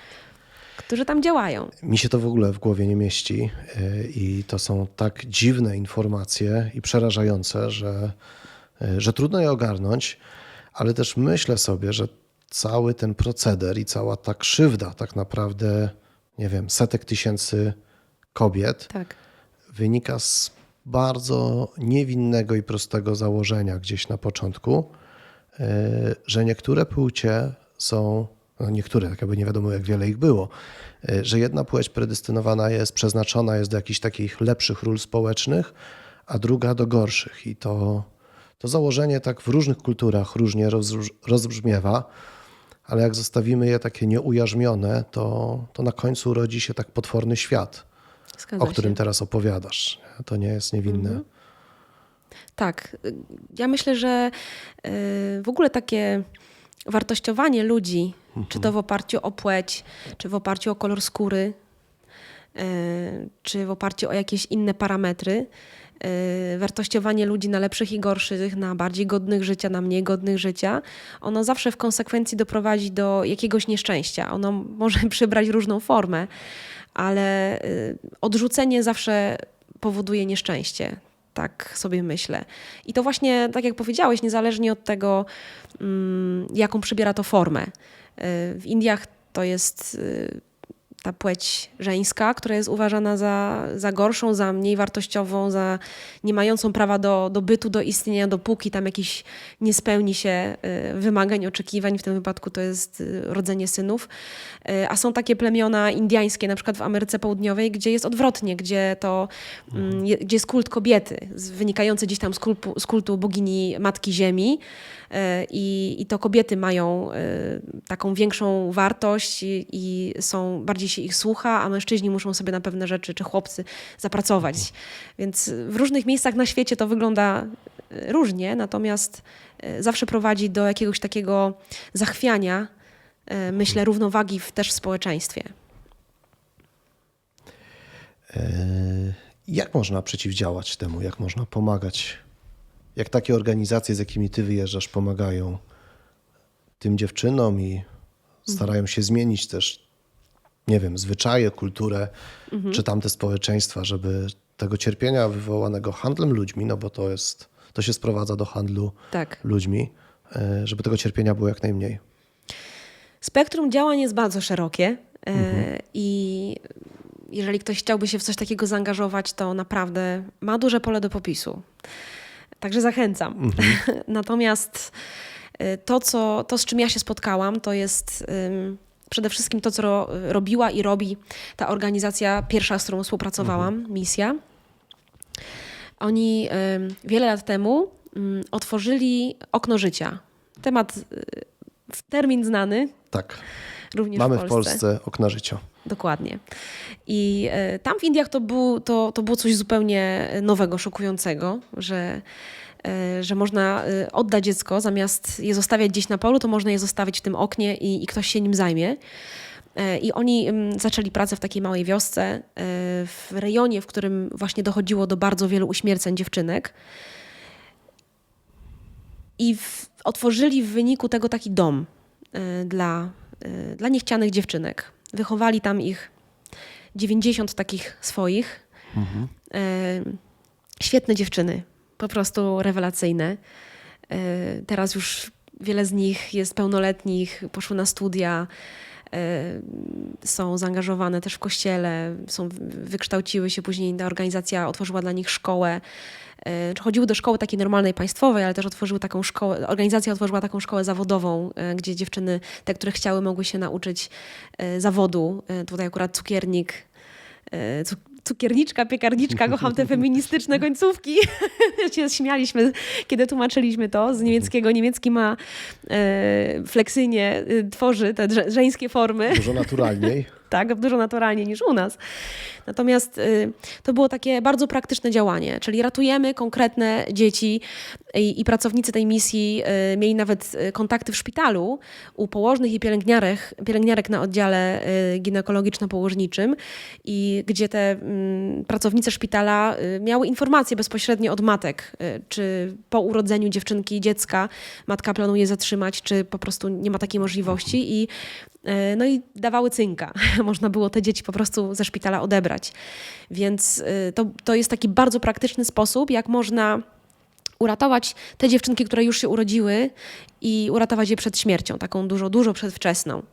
którzy tam działają. Mi się to w ogóle w głowie nie mieści y, i to są tak dziwne informacje i przerażające, że, że trudno je ogarnąć, ale też myślę sobie, że cały ten proceder i cała ta krzywda tak naprawdę, nie wiem, setek tysięcy kobiet Tak. wynika z bardzo niewinnego i prostego założenia gdzieś na początku, yy, że niektóre płcie są, no niektóre, tak jakby nie wiadomo jak wiele ich było, yy, że jedna płeć predestynowana jest, przeznaczona jest do jakichś takich lepszych ról społecznych, a druga do gorszych. I to, to założenie tak w różnych kulturach różnie rozbrzmiewa, ale jak zostawimy je takie nieujarzmione, to, to na końcu rodzi się tak potworny świat Zgadza o którym się. teraz opowiadasz. To nie jest niewinne. Tak. Ja myślę, że y, w ogóle takie wartościowanie ludzi, czy to w oparciu o płeć, czy w oparciu o kolor skóry, y, czy w oparciu o jakieś inne parametry, y, wartościowanie ludzi na lepszych i gorszych, na bardziej godnych życia, na mniej godnych życia, ono zawsze w konsekwencji doprowadzi do jakiegoś nieszczęścia. Ono może przybrać różną formę, ale y, odrzucenie zawsze powoduje nieszczęście. Tak sobie myślę. I to właśnie, tak jak powiedziałeś, niezależnie od tego, mm, jaką przybiera to formę. Y, W Indiach to jest y, ta płeć żeńska, która jest uważana za, za gorszą, za mniej wartościową, za nie mającą prawa do, do bytu, do istnienia, dopóki tam jakiś nie spełni się y, wymagań, oczekiwań. W tym wypadku to jest y, rodzenie synów. Y, A są takie plemiona indyjskie, na przykład w Ameryce Południowej, gdzie jest odwrotnie, gdzie to mm, je- gdzie jest kult kobiety, wynikający gdzieś tam z kultu, z kultu bogini Matki Ziemi. Y, I, I to kobiety mają y, taką większą wartość i, i są, bardziej się ich słucha, a mężczyźni muszą sobie na pewne rzeczy, czy chłopcy, zapracować. Więc w różnych miejscach na świecie to wygląda y, różnie, natomiast zawsze prowadzi do jakiegoś takiego zachwiania, myślę, równowagi w, też w społeczeństwie. E, Jak można przeciwdziałać temu? Jak można pomagać Jak takie organizacje, z jakimi ty wyjeżdżasz, pomagają tym dziewczynom i starają się zmienić też, nie wiem, zwyczaje, kulturę, czy tamte społeczeństwa, żeby tego cierpienia wywołanego handlem ludźmi, no bo to jest, to się sprowadza do handlu Tak. ludźmi, e, żeby tego cierpienia było jak najmniej. Spektrum działań jest bardzo szerokie e, i jeżeli ktoś chciałby się w coś takiego zaangażować, to naprawdę ma duże pole do popisu. Także zachęcam. Natomiast e, to, co, to, z czym ja się spotkałam, to jest ym, przede wszystkim to, co ro, robiła i robi ta organizacja pierwsza, z którą współpracowałam, misja. Oni ym, wiele lat temu ym, otworzyli okno życia. Temat, y, w termin znany, Tak, również mamy w w Polsce. Polsce okna życia. Dokładnie. I e, tam w Indiach to, był, to, to było coś zupełnie nowego, szokującego, że, e, że można e, oddać dziecko, zamiast je zostawiać gdzieś na polu, to można je zostawić w tym oknie i, i ktoś się nim zajmie. I oni mm, zaczęli pracę w takiej małej wiosce, w rejonie, w którym właśnie dochodziło do bardzo wielu uśmierceń dziewczynek. I w, otworzyli w wyniku tego taki dom dla, dla niechcianych dziewczynek. Wychowali tam ich 90 takich swoich. E, świetne dziewczyny, po prostu rewelacyjne. E, teraz już wiele z nich jest pełnoletnich, poszły na studia, są zaangażowane też w kościele, są, wykształciły się później, ta organizacja otworzyła dla nich szkołę. E, Chodziły do szkoły takiej normalnej, państwowej, ale też otworzyły taką szkołę, organizacja otworzyła taką szkołę zawodową, e, gdzie dziewczyny, te, które chciały, mogły się nauczyć zawodu. Tutaj akurat cukiernik, cu- cukierniczka, piekarniczka, kocham te feministyczne końcówki. się śmialiśmy, kiedy tłumaczyliśmy to z niemieckiego. Niemiecki ma e, fleksyjnie, e, tworzy te drze- żeńskie formy Dużo naturalniej. tak, dużo naturalniej niż u nas. Natomiast y, to było takie bardzo praktyczne działanie, czyli ratujemy konkretne dzieci i, i pracownicy tej misji y, mieli nawet y, kontakty w szpitalu u położnych i pielęgniarek, pielęgniarek na oddziale y, ginekologiczno-położniczym i gdzie te mm, pracownice szpitala miały informacje bezpośrednio od matek, czy po urodzeniu dziewczynki, dziecka matka planuje zatrzymać, czy po prostu nie ma takiej możliwości i No i dawały cynka. Można było te dzieci po prostu ze szpitala odebrać. Więc to, to jest taki bardzo praktyczny sposób, jak można uratować te dziewczynki, które już się urodziły i uratować je przed śmiercią, taką dużo, dużo przedwczesną.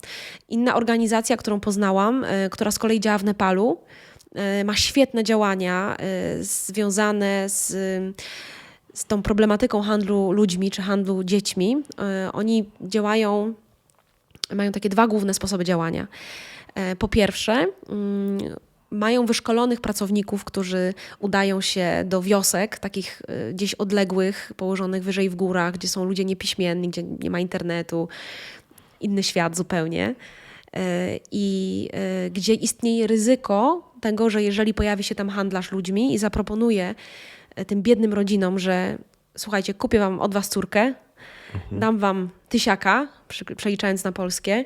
Inna organizacja, którą poznałam, y, która z kolei działa w Nepalu, y, ma świetne działania y, związane z z tą problematyką handlu ludźmi czy handlu dziećmi. Oni działają mają takie dwa główne sposoby działania. E, Po pierwsze, mm, mają wyszkolonych pracowników, którzy udają się do wiosek, takich e, gdzieś odległych, położonych wyżej w górach, gdzie są ludzie niepiśmienni, gdzie nie ma internetu, inny świat zupełnie. E, I e, gdzie istnieje ryzyko tego, że jeżeli pojawi się tam handlarz ludźmi i zaproponuje tym biednym rodzinom, że słuchajcie, kupię wam od was córkę, dam wam tysiaka, przeliczając na polskie,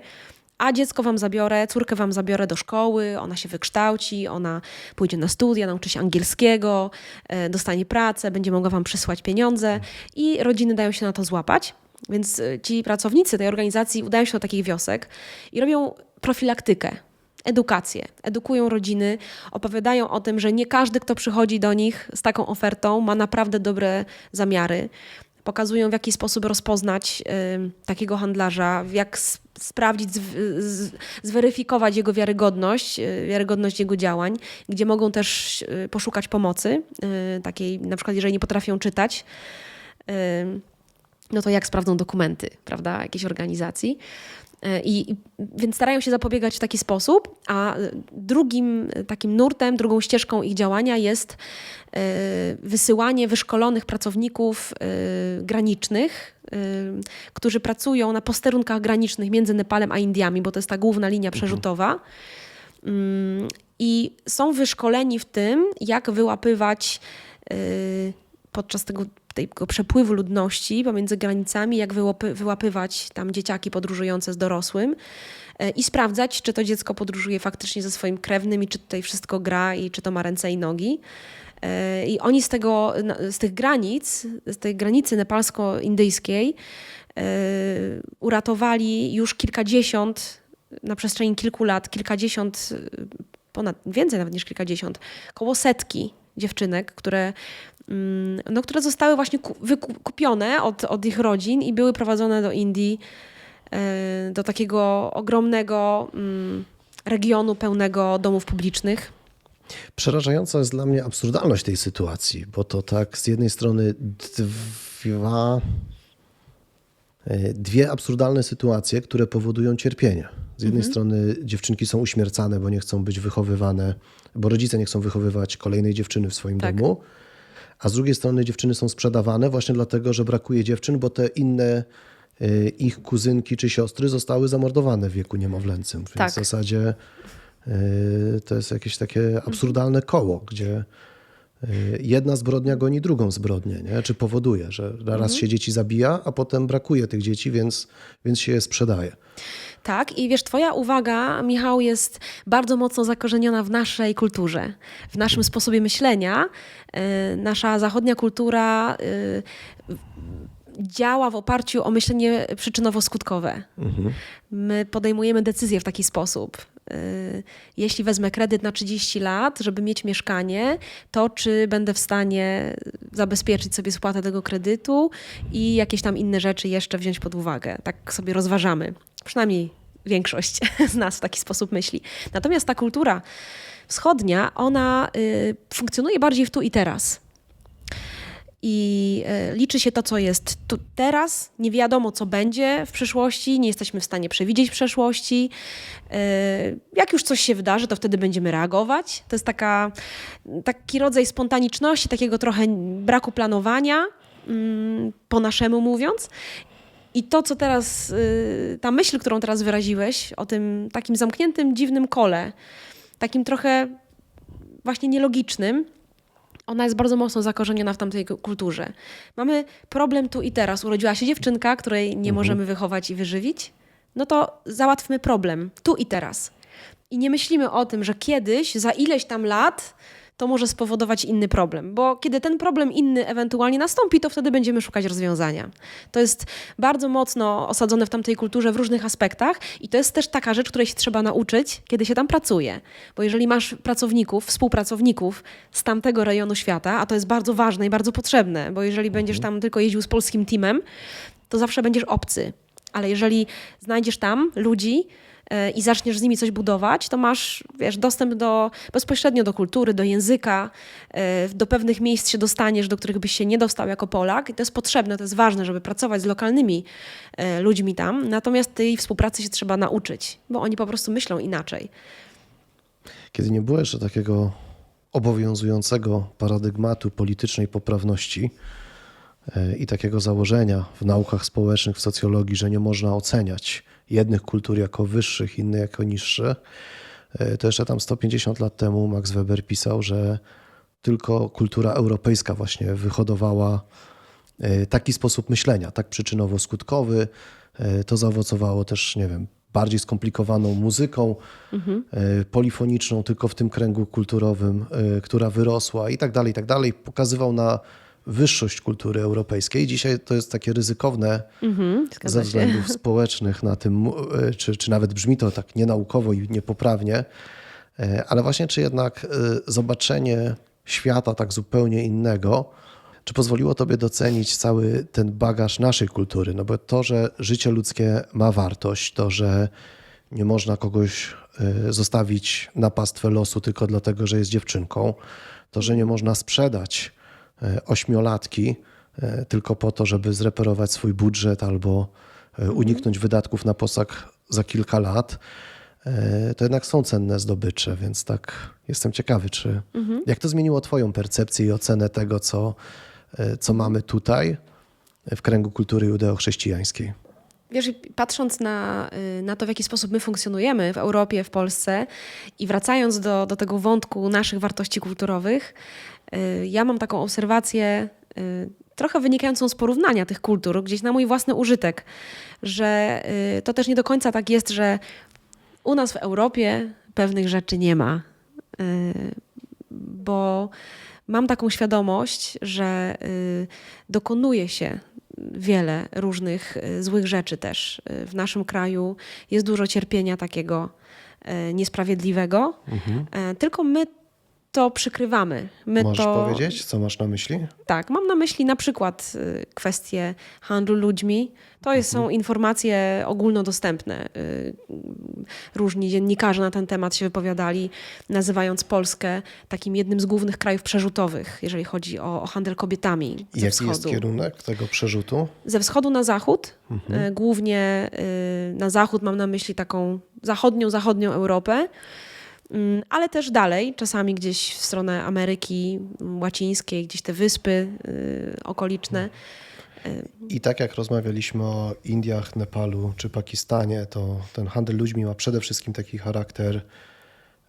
a dziecko wam zabiorę, córkę wam zabiorę do szkoły, ona się wykształci, ona pójdzie na studia, nauczy się angielskiego, e, dostanie pracę, będzie mogła wam przysłać pieniądze i rodziny dają się na to złapać. Więc e, ci pracownicy tej organizacji udają się do takich wiosek i robią profilaktykę, edukację. Edukują rodziny, opowiadają o tym, że nie każdy, kto przychodzi do nich z taką ofertą, ma naprawdę dobre zamiary. Pokazują, w jaki sposób rozpoznać y, takiego handlarza, jak sprawdzić, zweryfikować jego wiarygodność, y, wiarygodność jego działań, gdzie mogą też y, poszukać pomocy, takiej na przykład, jeżeli nie potrafią czytać. no to jak sprawdzą dokumenty, prawda, jakiejś organizacji. E, I, i, więc starają się zapobiegać w taki sposób, a drugim takim nurtem, drugą ścieżką ich działania jest e, wysyłanie wyszkolonych pracowników e, granicznych, e, którzy pracują na posterunkach granicznych między Nepalem a Indiami, bo to jest ta główna linia przerzutowa. Mm, I są wyszkoleni w tym, jak wyłapywać y, podczas tego, tego przepływu ludności pomiędzy granicami, jak wyłapy, wyłapywać tam dzieciaki podróżujące z dorosłym y, i sprawdzać, czy to dziecko podróżuje faktycznie ze swoim krewnym i czy tutaj wszystko gra i czy to ma ręce i nogi. E, I oni z, tego, z tych granic, z tej granicy nepalsko-indyjskiej e, uratowali już kilkadziesiąt, na przestrzeni kilku lat, kilkadziesiąt, e, ponad, więcej nawet niż kilkadziesiąt, koło setki dziewczynek, które, no, które zostały właśnie ku- wykupione od, od ich rodzin i były prowadzone do Indii, e, do takiego ogromnego mm, regionu pełnego domów publicznych. Przerażająca jest dla mnie absurdalność tej sytuacji, bo to tak z jednej strony dwa, e, dwie absurdalne sytuacje, które powodują cierpienie. Z jednej strony dziewczynki są uśmiercane, bo nie chcą być wychowywane, bo rodzice nie chcą wychowywać kolejnej dziewczyny w swoim Tak. domu, a z drugiej strony dziewczyny są sprzedawane właśnie dlatego, że brakuje dziewczyn, bo te inne e, ich kuzynki czy siostry zostały zamordowane w wieku niemowlęcym. Więc Tak. w zasadzie e, to jest jakieś takie absurdalne koło, gdzie e, jedna zbrodnia goni drugą zbrodnię, nie? czy powoduje, że raz się dzieci zabija, a potem brakuje tych dzieci, więc, więc się je sprzedaje. Tak, i wiesz, Twoja uwaga, Michał, jest bardzo mocno zakorzeniona w naszej kulturze, w naszym sposobie myślenia. E, Nasza zachodnia kultura e, działa w oparciu o myślenie przyczynowo-skutkowe. My podejmujemy decyzje w taki sposób. E, Jeśli wezmę kredyt na 30 lat, żeby mieć mieszkanie, to czy będę w stanie zabezpieczyć sobie spłatę tego kredytu i jakieś tam inne rzeczy jeszcze wziąć pod uwagę. Tak sobie rozważamy. Przynajmniej większość z nas w taki sposób myśli. Natomiast ta kultura wschodnia, ona y, funkcjonuje bardziej w tu i teraz. I e, liczy się to, co jest tu teraz. Nie wiadomo, co będzie w przyszłości, nie jesteśmy w stanie przewidzieć przeszłości. E, Jak już coś się wydarzy, to wtedy będziemy reagować. To jest taka, taki rodzaj spontaniczności, takiego trochę braku planowania, mm, po naszemu mówiąc. I to, co teraz, y, ta myśl, którą teraz wyraziłeś o tym takim zamkniętym, dziwnym kole, takim trochę właśnie nielogicznym, ona jest bardzo mocno zakorzeniona w tamtej ku- kulturze. Mamy problem tu i teraz. Urodziła się dziewczynka, której nie możemy wychować i wyżywić. No to załatwmy problem tu i teraz. I nie myślimy o tym, że kiedyś, za ileś tam lat, to może spowodować inny problem. Bo kiedy ten problem inny ewentualnie nastąpi, to wtedy będziemy szukać rozwiązania. To jest bardzo mocno osadzone w tamtej kulturze w różnych aspektach i to jest też taka rzecz, której się trzeba nauczyć, kiedy się tam pracuje. Bo jeżeli masz pracowników, współpracowników z tamtego rejonu świata, a to jest bardzo ważne i bardzo potrzebne, bo jeżeli będziesz tam tylko jeździł z polskim teamem, to zawsze będziesz obcy. Ale jeżeli znajdziesz tam ludzi i zaczniesz z nimi coś budować, to masz wiesz, dostęp do, bezpośrednio do kultury, do języka, e, do pewnych miejsc się dostaniesz, do których byś się nie dostał jako Polak. I to jest potrzebne, to jest ważne, żeby pracować z lokalnymi e, ludźmi tam. Natomiast tej współpracy się trzeba nauczyć, bo oni po prostu myślą inaczej. Kiedy nie było jeszcze takiego obowiązującego paradygmatu politycznej poprawności i takiego założenia w naukach społecznych, w socjologii, że nie można oceniać jednych kultur jako wyższych, innych jako niższe, e, to jeszcze tam 150 lat temu Max Weber pisał, że tylko kultura europejska właśnie wyhodowała e, taki sposób myślenia, tak przyczynowo-skutkowy. E, To zaowocowało też, nie wiem, bardziej skomplikowaną muzyką e, polifoniczną, tylko w tym kręgu kulturowym, e, która wyrosła i tak dalej, i tak dalej. Pokazywał na wyższość kultury europejskiej. Dzisiaj to jest takie ryzykowne zgadza ze względów społecznych na tym, e, czy, czy nawet brzmi to tak nienaukowo i niepoprawnie, E, ale właśnie czy jednak e, zobaczenie świata tak zupełnie innego, czy pozwoliło tobie docenić cały ten bagaż naszej kultury? No bo to, że życie ludzkie ma wartość, to, że nie można kogoś zostawić na pastwę losu tylko dlatego, że jest dziewczynką, to, że nie można sprzedać ośmiolatki e, tylko po to, żeby zreperować swój budżet albo e, uniknąć wydatków na posag za kilka lat, e, to jednak są cenne zdobycze, więc tak jestem ciekawy, czy jak to zmieniło Twoją percepcję i ocenę tego, co, e, co mamy tutaj w kręgu kultury judeo-chrześcijańskiej? Wiesz, patrząc na, y, na to, w jaki sposób my funkcjonujemy w Europie, w Polsce i wracając do, do tego wątku naszych wartości kulturowych, ja mam taką obserwację, y, trochę wynikającą z porównania tych kultur, gdzieś na mój własny użytek, że y, to też nie do końca tak jest, że u nas w Europie pewnych rzeczy nie ma. Y, Bo mam taką świadomość, że y, dokonuje się wiele różnych y, złych rzeczy też. Y, W naszym kraju jest dużo cierpienia takiego y, niesprawiedliwego, E, tylko my to przykrywamy. My Możesz to, powiedzieć, co masz na myśli? tak, mam na myśli na przykład y, kwestie handlu ludźmi. To jest, są informacje ogólnodostępne. Y, Różni dziennikarze na ten temat się wypowiadali, nazywając Polskę takim jednym z głównych krajów przerzutowych, jeżeli chodzi o, o handel kobietami Jaki jest wschodu. kierunek tego przerzutu? Ze wschodu na zachód, Mhm. y, głównie na zachód mam na myśli taką zachodnią, zachodnią Europę, ale też dalej, czasami gdzieś w stronę Ameryki Łacińskiej, gdzieś te wyspy y, okoliczne. I tak jak rozmawialiśmy o Indiach, Nepalu czy Pakistanie, to ten handel ludźmi ma przede wszystkim taki charakter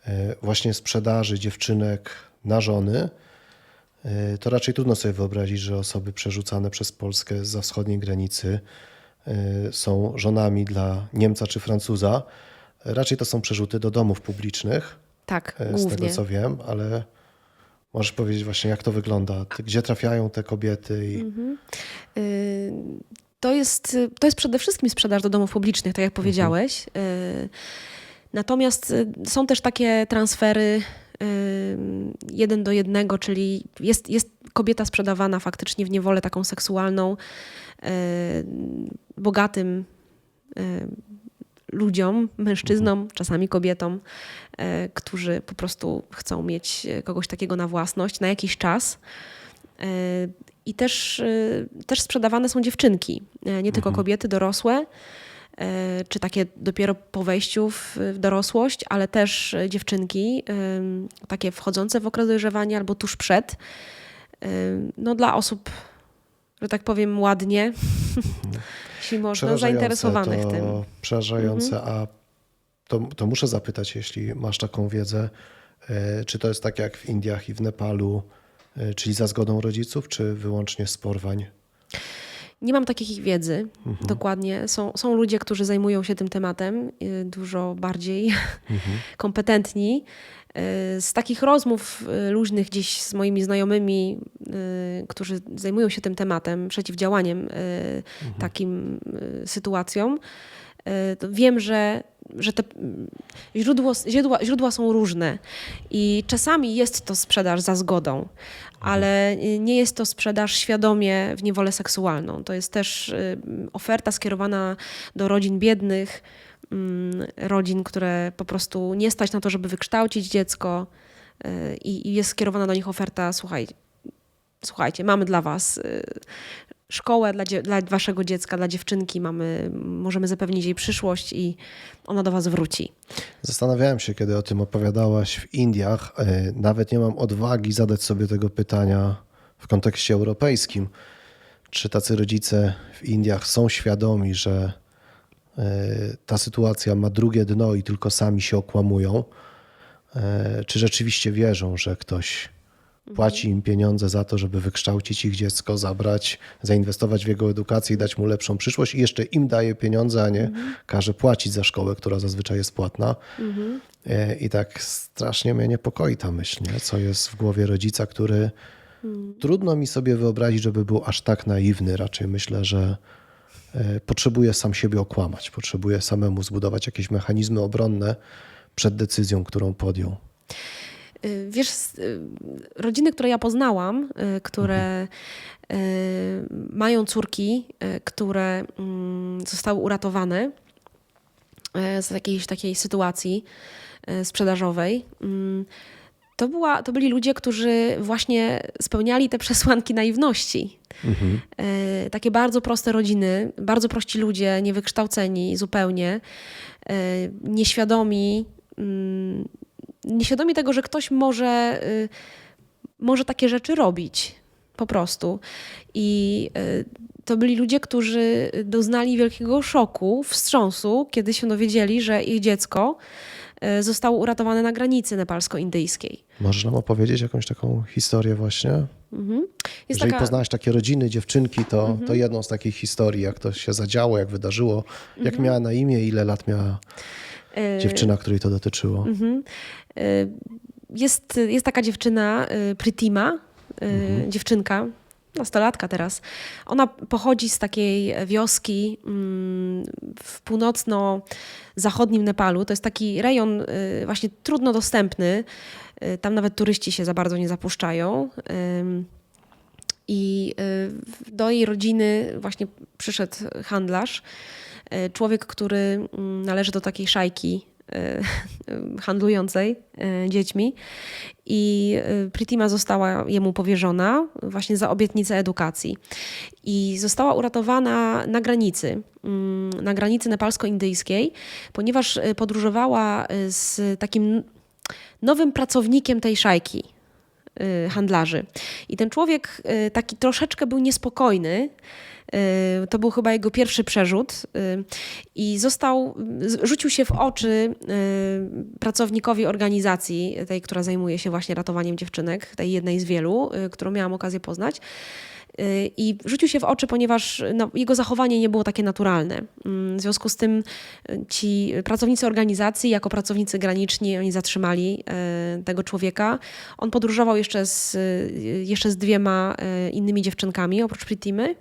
e, właśnie sprzedaży dziewczynek na żony. To raczej trudno sobie wyobrazić, że osoby przerzucane przez Polskę za wschodniej granicy są żonami dla Niemca czy Francuza. Raczej to są przerzuty do domów publicznych, Tak, e, z głównie. tego co wiem, ale możesz powiedzieć właśnie, jak to wygląda, gdzie trafiają te kobiety i Y, To jest, to jest przede wszystkim sprzedaż do domów publicznych, tak jak powiedziałeś. Y, Natomiast y, są też takie transfery jeden do jednego, czyli jest, jest kobieta sprzedawana faktycznie w niewolę taką seksualną bogatym ludziom, mężczyznom, czasami kobietom, y, którzy po prostu chcą mieć y, kogoś takiego na własność na jakiś czas. Y, I też, też sprzedawane są dziewczynki, nie tylko kobiety dorosłe, czy takie dopiero po wejściu w, dorosłość, ale też dziewczynki, takie wchodzące w okres dojrzewania albo tuż przed. No dla osób, że tak powiem, ładnie, jeśli można, zainteresowanych to, tym. Przerażające, a to, to muszę zapytać, jeśli masz taką wiedzę, e, czy to jest tak jak w Indiach i w Nepalu, e, czyli za zgodą rodziców, czy wyłącznie z porwań? Nie mam takiej wiedzy dokładnie. Są, są ludzie, którzy zajmują się tym tematem y, dużo bardziej kompetentni. Y, Z takich rozmów y, luźnych gdzieś z moimi znajomymi, y, którzy zajmują się tym tematem, przeciwdziałaniem y, takim sytuacjom, to wiem, że, że te źródło, źródła, źródła są różne i czasami jest to sprzedaż za zgodą, ale y, nie jest to sprzedaż świadomie w niewolę seksualną. To jest też oferta skierowana do rodzin biednych, rodzin, które po prostu nie stać na to, żeby wykształcić dziecko y, i jest skierowana do nich oferta, słuchaj, słuchajcie, mamy dla was y, szkołę dla, dla waszego dziecka, dla dziewczynki, mamy, możemy zapewnić jej przyszłość i ona do was wróci. Zastanawiałem się, kiedy o tym opowiadałaś w Indiach. e, Nawet nie mam odwagi zadać sobie tego pytania w kontekście europejskim. Czy tacy rodzice w Indiach są świadomi, że ta sytuacja ma drugie dno i tylko sami się okłamują? E, Czy rzeczywiście wierzą, że ktoś płaci im pieniądze za to, żeby wykształcić ich dziecko, zabrać, zainwestować w jego edukację i dać mu lepszą przyszłość i jeszcze im daje pieniądze, a nie każe płacić za szkołę, która zazwyczaj jest płatna. E, I tak strasznie mnie niepokoi ta myśl, nie? co jest w głowie rodzica, który trudno mi sobie wyobrazić, żeby był aż tak naiwny. Raczej myślę, że e, potrzebuje sam siebie okłamać, potrzebuje samemu zbudować jakieś mechanizmy obronne przed decyzją, którą podjął. Y, Wiesz, y, rodziny, które ja poznałam, które y, mają córki, które mm, zostały uratowane z jakiejś takiej sytuacji sprzedażowej. To, była, to byli ludzie, którzy właśnie spełniali te przesłanki naiwności. Y, Takie bardzo proste rodziny, bardzo prości ludzie, niewykształceni zupełnie, y, nieświadomi, mm, nieświadomi tego, że ktoś może, y, może takie rzeczy robić po prostu. I y, to byli ludzie, którzy doznali wielkiego szoku, wstrząsu, kiedy się dowiedzieli, że ich dziecko zostało uratowane na granicy nepalsko-indyjskiej. Możesz nam opowiedzieć jakąś taką historię właśnie? Jest Jeżeli taka, Mhm. poznałaś takie rodziny, dziewczynki, to, to jedną z takich historii, jak to się zadziało, jak wydarzyło, jak Mhm. miała na imię, ile lat miała y, dziewczyna, której to dotyczyło. Mhm. Y, jest, jest taka dziewczyna, Pritima, y, dziewczynka, nastolatka teraz. Ona pochodzi z takiej wioski mm, w północno-zachodnim Nepalu. To jest taki rejon y, właśnie trudno dostępny. Y, Tam nawet turyści się za bardzo nie zapuszczają. I y, do jej rodziny właśnie przyszedł handlarz. Człowiek, który mm, należy do takiej szajki handlującej y, dziećmi. I y, Pritima została jemu powierzona właśnie za obietnicę edukacji. I została uratowana na granicy, mm, na granicy nepalsko-indyjskiej, ponieważ y, podróżowała z takim nowym pracownikiem tej szajki handlarzy. I ten człowiek taki troszeczkę był niespokojny. Y, To był chyba jego pierwszy przerzut y, i został, rzucił się w oczy y, pracownikowi organizacji, tej, która zajmuje się właśnie ratowaniem dziewczynek, tej jednej z wielu, którą miałam okazję poznać. I rzucił się w oczy, ponieważ no, jego zachowanie nie było takie naturalne. Mm, W związku z tym ci pracownicy organizacji, jako pracownicy graniczni, oni zatrzymali tego człowieka. On podróżował jeszcze z, jeszcze z dwiema innymi dziewczynkami, oprócz Pritimy.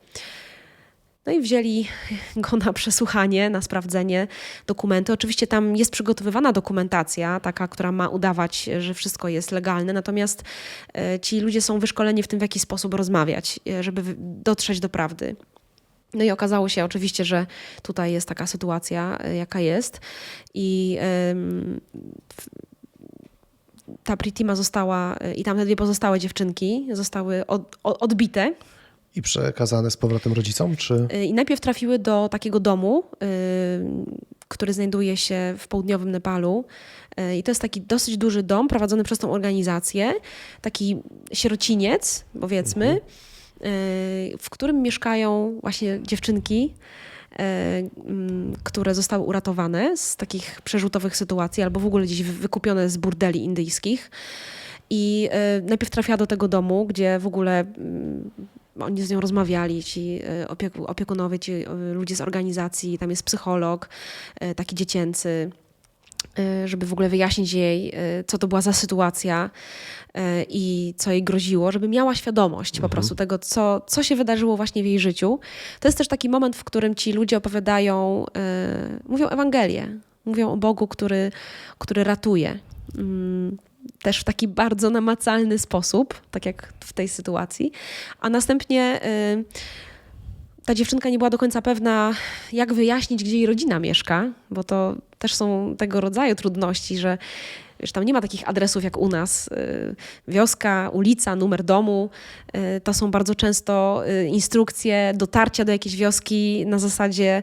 No i wzięli go na przesłuchanie, na sprawdzenie dokumenty. Oczywiście tam jest przygotowywana dokumentacja, taka, która ma udawać, że wszystko jest legalne, natomiast e, ci ludzie są wyszkoleni w tym, w jaki sposób rozmawiać, e, żeby dotrzeć do prawdy. No i okazało się oczywiście, że tutaj jest taka sytuacja, e, jaka jest. I ta Pritima została, i tam te dwie pozostałe dziewczynki zostały od, odbite. I przekazane z powrotem rodzicom, czy Y, I najpierw trafiły do takiego domu, y, który znajduje się w południowym Nepalu. Y, I to jest taki dosyć duży dom prowadzony przez tą organizację, taki sierociniec, powiedzmy, y, w którym mieszkają właśnie dziewczynki, mm, które zostały uratowane z takich przerzutowych sytuacji albo w ogóle gdzieś wy- wykupione z burdeli indyjskich. I najpierw trafiła do tego domu, gdzie w ogóle mm, oni z nią rozmawiali, ci y, opieku, opiekunowie, ci y, ludzie z organizacji, tam jest psycholog, y, taki dziecięcy, żeby w ogóle wyjaśnić jej, co to była za sytuacja i co jej groziło, żeby miała świadomość po prostu tego, co, co się wydarzyło właśnie w jej życiu. To jest też taki moment, w którym ci ludzie opowiadają, mówią Ewangelię, mówią o Bogu, który, który ratuje. Też w taki bardzo namacalny sposób, tak jak w tej sytuacji. A następnie y, ta dziewczynka nie była do końca pewna, jak wyjaśnić, gdzie jej rodzina mieszka, bo to też są tego rodzaju trudności, że wiesz, tam nie ma takich adresów jak u nas. Y, Wioska, ulica, numer domu. y, To są bardzo często y, instrukcje dotarcia do jakiejś wioski na zasadzie,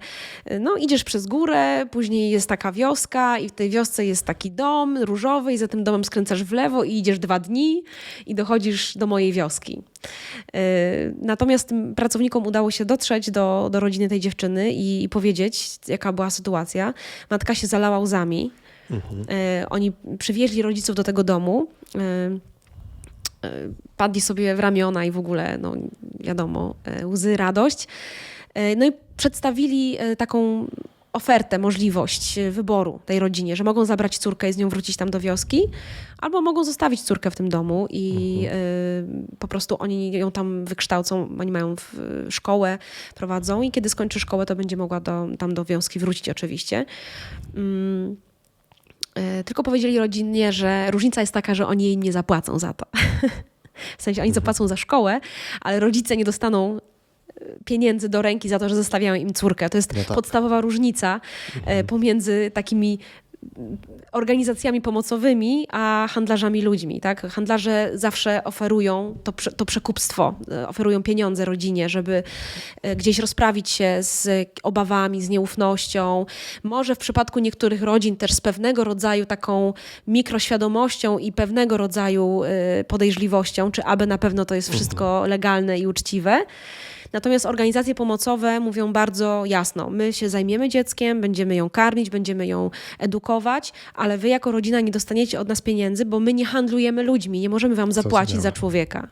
no idziesz przez górę, później jest taka wioska i w tej wiosce jest taki dom różowy i za tym domem skręcasz w lewo i idziesz dwa dni i dochodzisz do mojej wioski. Natomiast tym pracownikom udało się dotrzeć do, do rodziny tej dziewczyny i, i powiedzieć, jaka była sytuacja. Matka się zalała łzami. Y, Oni przywieźli rodziców do tego domu. y, y, Padli sobie w ramiona i w ogóle, no wiadomo, łzy, radość. No i przedstawili taką ofertę, możliwość wyboru tej rodzinie, że mogą zabrać córkę i z nią wrócić tam do wioski, albo mogą zostawić córkę w tym domu i y, po prostu oni ją tam wykształcą, oni mają w, szkołę, prowadzą i kiedy skończy szkołę, to będzie mogła do, tam do wioski wrócić oczywiście. Mm, tylko powiedzieli rodzinie, że różnica jest taka, że oni jej nie zapłacą za to. w sensie oni zapłacą za szkołę, ale rodzice nie dostaną y, pieniędzy do ręki za to, że zostawiają im córkę. To jest No tak. podstawowa różnica e, pomiędzy takimi organizacjami pomocowymi, a handlarzami ludźmi. Tak? Handlarze zawsze oferują to, to przekupstwo, e, oferują pieniądze rodzinie, żeby e, gdzieś rozprawić się z obawami, z nieufnością. Może w przypadku niektórych rodzin też z pewnego rodzaju taką mikroświadomością i pewnego rodzaju e, podejrzliwością, czy aby na pewno to jest wszystko legalne i uczciwe. Natomiast organizacje pomocowe mówią bardzo jasno: my się zajmiemy dzieckiem, będziemy ją karmić, będziemy ją edukować, ale wy jako rodzina nie dostaniecie od nas pieniędzy, bo my nie handlujemy ludźmi, nie możemy wam zapłacić za człowieka.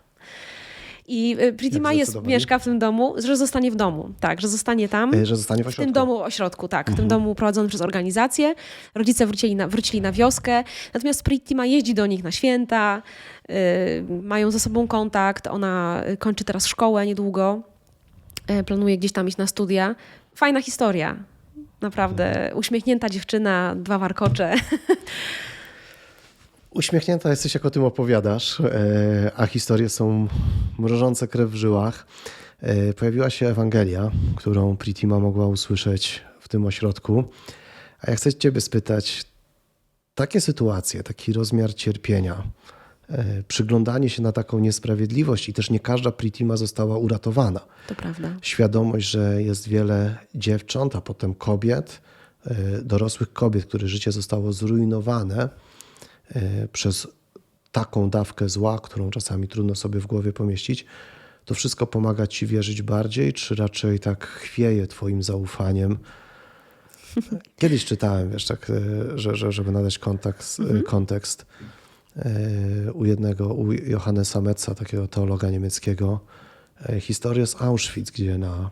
I y, Pritima jest, mieszka w tym domu, że zostanie w domu. Tak, że zostanie tam. E, Że zostanie w W tym domu ośrodku, tak. W tym domu prowadzony przez organizację. Rodzice wrócili na, wrócili na wioskę. Natomiast Pritima jeździ do nich na święta. y, mają ze sobą kontakt. Ona y, kończy teraz szkołę niedługo. Y, planuje gdzieś tam iść na studia. Fajna historia. Naprawdę. Uśmiechnięta dziewczyna, dwa warkocze. Uśmiechnięta jesteś, jak o tym opowiadasz, e, a historie są mrożące krew w żyłach. E, Pojawiła się Ewangelia, którą Pritima mogła usłyszeć w tym ośrodku. A ja chcę Ciebie spytać, takie sytuacje, taki rozmiar cierpienia, e, przyglądanie się na taką niesprawiedliwość i też nie każda Pritima została uratowana. To prawda. Świadomość, że jest wiele dziewcząt, a potem kobiet, e, dorosłych kobiet, których życie zostało zrujnowane e, przez taką dawkę zła, którą czasami trudno sobie w głowie pomieścić, to wszystko pomaga ci wierzyć bardziej, czy raczej tak chwieje twoim zaufaniem? Kiedyś czytałem, wiesz, tak, e, że, że, żeby nadać kontekst, e, kontekst e, u jednego, u Johannesa Metza, takiego teologa niemieckiego, e, historię z Auschwitz, gdzie na,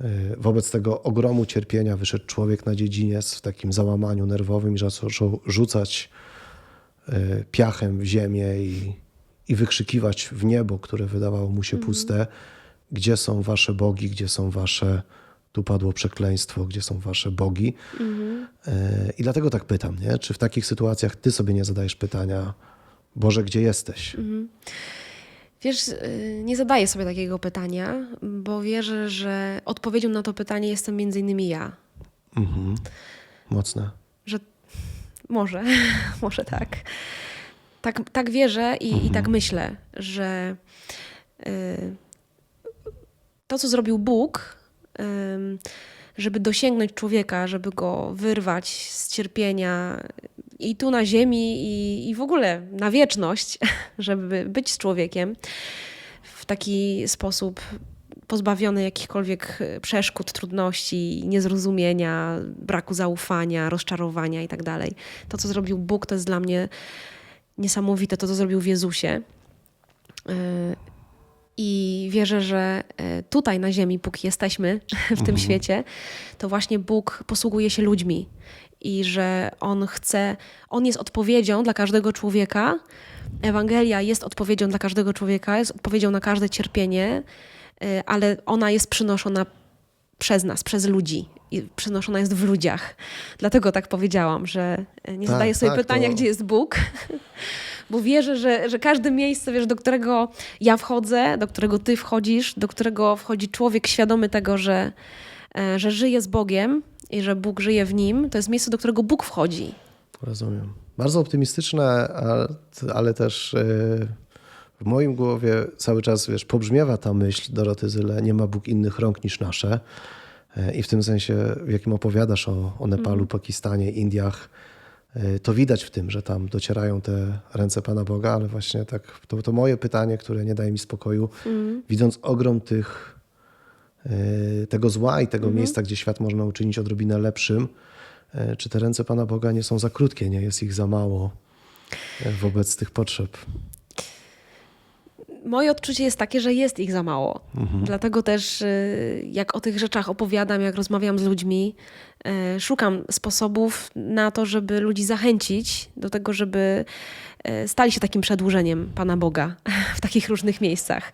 e, wobec tego ogromu cierpienia wyszedł człowiek na dziedziniec w takim załamaniu nerwowym i zaczął rzucać e, piachem w ziemię i, i wykrzykiwać w niebo, które wydawało mu się puste, gdzie są wasze bogi, gdzie są wasze, tu padło przekleństwo, gdzie są wasze bogi. E, I dlatego tak pytam, nie? czy w takich sytuacjach ty sobie nie zadajesz pytania, Boże, gdzie jesteś? Wiesz, y, nie zadaję sobie takiego pytania, bo wierzę, że odpowiedzią na to pytanie jestem między innymi ja. Mhm. Mocne. Że może, może tak. Tak, tak wierzę i, i tak myślę, że y, to, co zrobił Bóg, żeby dosięgnąć człowieka, żeby go wyrwać z cierpienia i tu na ziemi, i, i w ogóle na wieczność, żeby być z człowiekiem w taki sposób pozbawiony jakichkolwiek y, przeszkód, trudności, niezrozumienia, braku zaufania, rozczarowania i tak. To, co zrobił Bóg, to jest dla mnie niesamowite, to, co zrobił w Jezusie. I wierzę, że y, tutaj na ziemi, póki jesteśmy w tym świecie, to właśnie Bóg posługuje się ludźmi i że On chce, On jest odpowiedzią dla każdego człowieka. Ewangelia jest odpowiedzią dla każdego człowieka, jest odpowiedzią na każde cierpienie, y, ale ona jest przynoszona przez nas, przez ludzi. I przynoszona jest w ludziach. Dlatego tak powiedziałam, że y, nie Tak, zadaję sobie tak, pytania, to- gdzie jest Bóg, bo wierzę, że, że każde miejsce, wiesz, do którego ja wchodzę, do którego ty wchodzisz, do którego wchodzi człowiek świadomy tego, że, e, że żyje z Bogiem i że Bóg żyje w nim, to jest miejsce, do którego Bóg wchodzi. Rozumiem. Bardzo optymistyczne, ale, ale też e, w moim głowie cały czas, wiesz, pobrzmiewa ta myśl Doroty Zyle, nie ma Bóg innych rąk niż nasze. E, I w tym sensie, w jakim opowiadasz o, o Nepalu, Pakistanie, Indiach, to widać w tym, że tam docierają te ręce Pana Boga, ale właśnie tak, to, to moje pytanie, które nie daje mi spokoju, widząc ogrom tych, e, tego zła i tego miejsca, gdzie świat można uczynić odrobinę lepszym, e, czy te ręce Pana Boga nie są za krótkie, nie? Jest ich za mało wobec tych potrzeb. Moje odczucie jest takie, że jest ich za mało. Dlatego też, y, jak o tych rzeczach opowiadam, jak rozmawiam z ludźmi, y, szukam sposobów na to, żeby ludzi zachęcić do tego, żeby y, stali się takim przedłużeniem Pana Boga w takich różnych miejscach.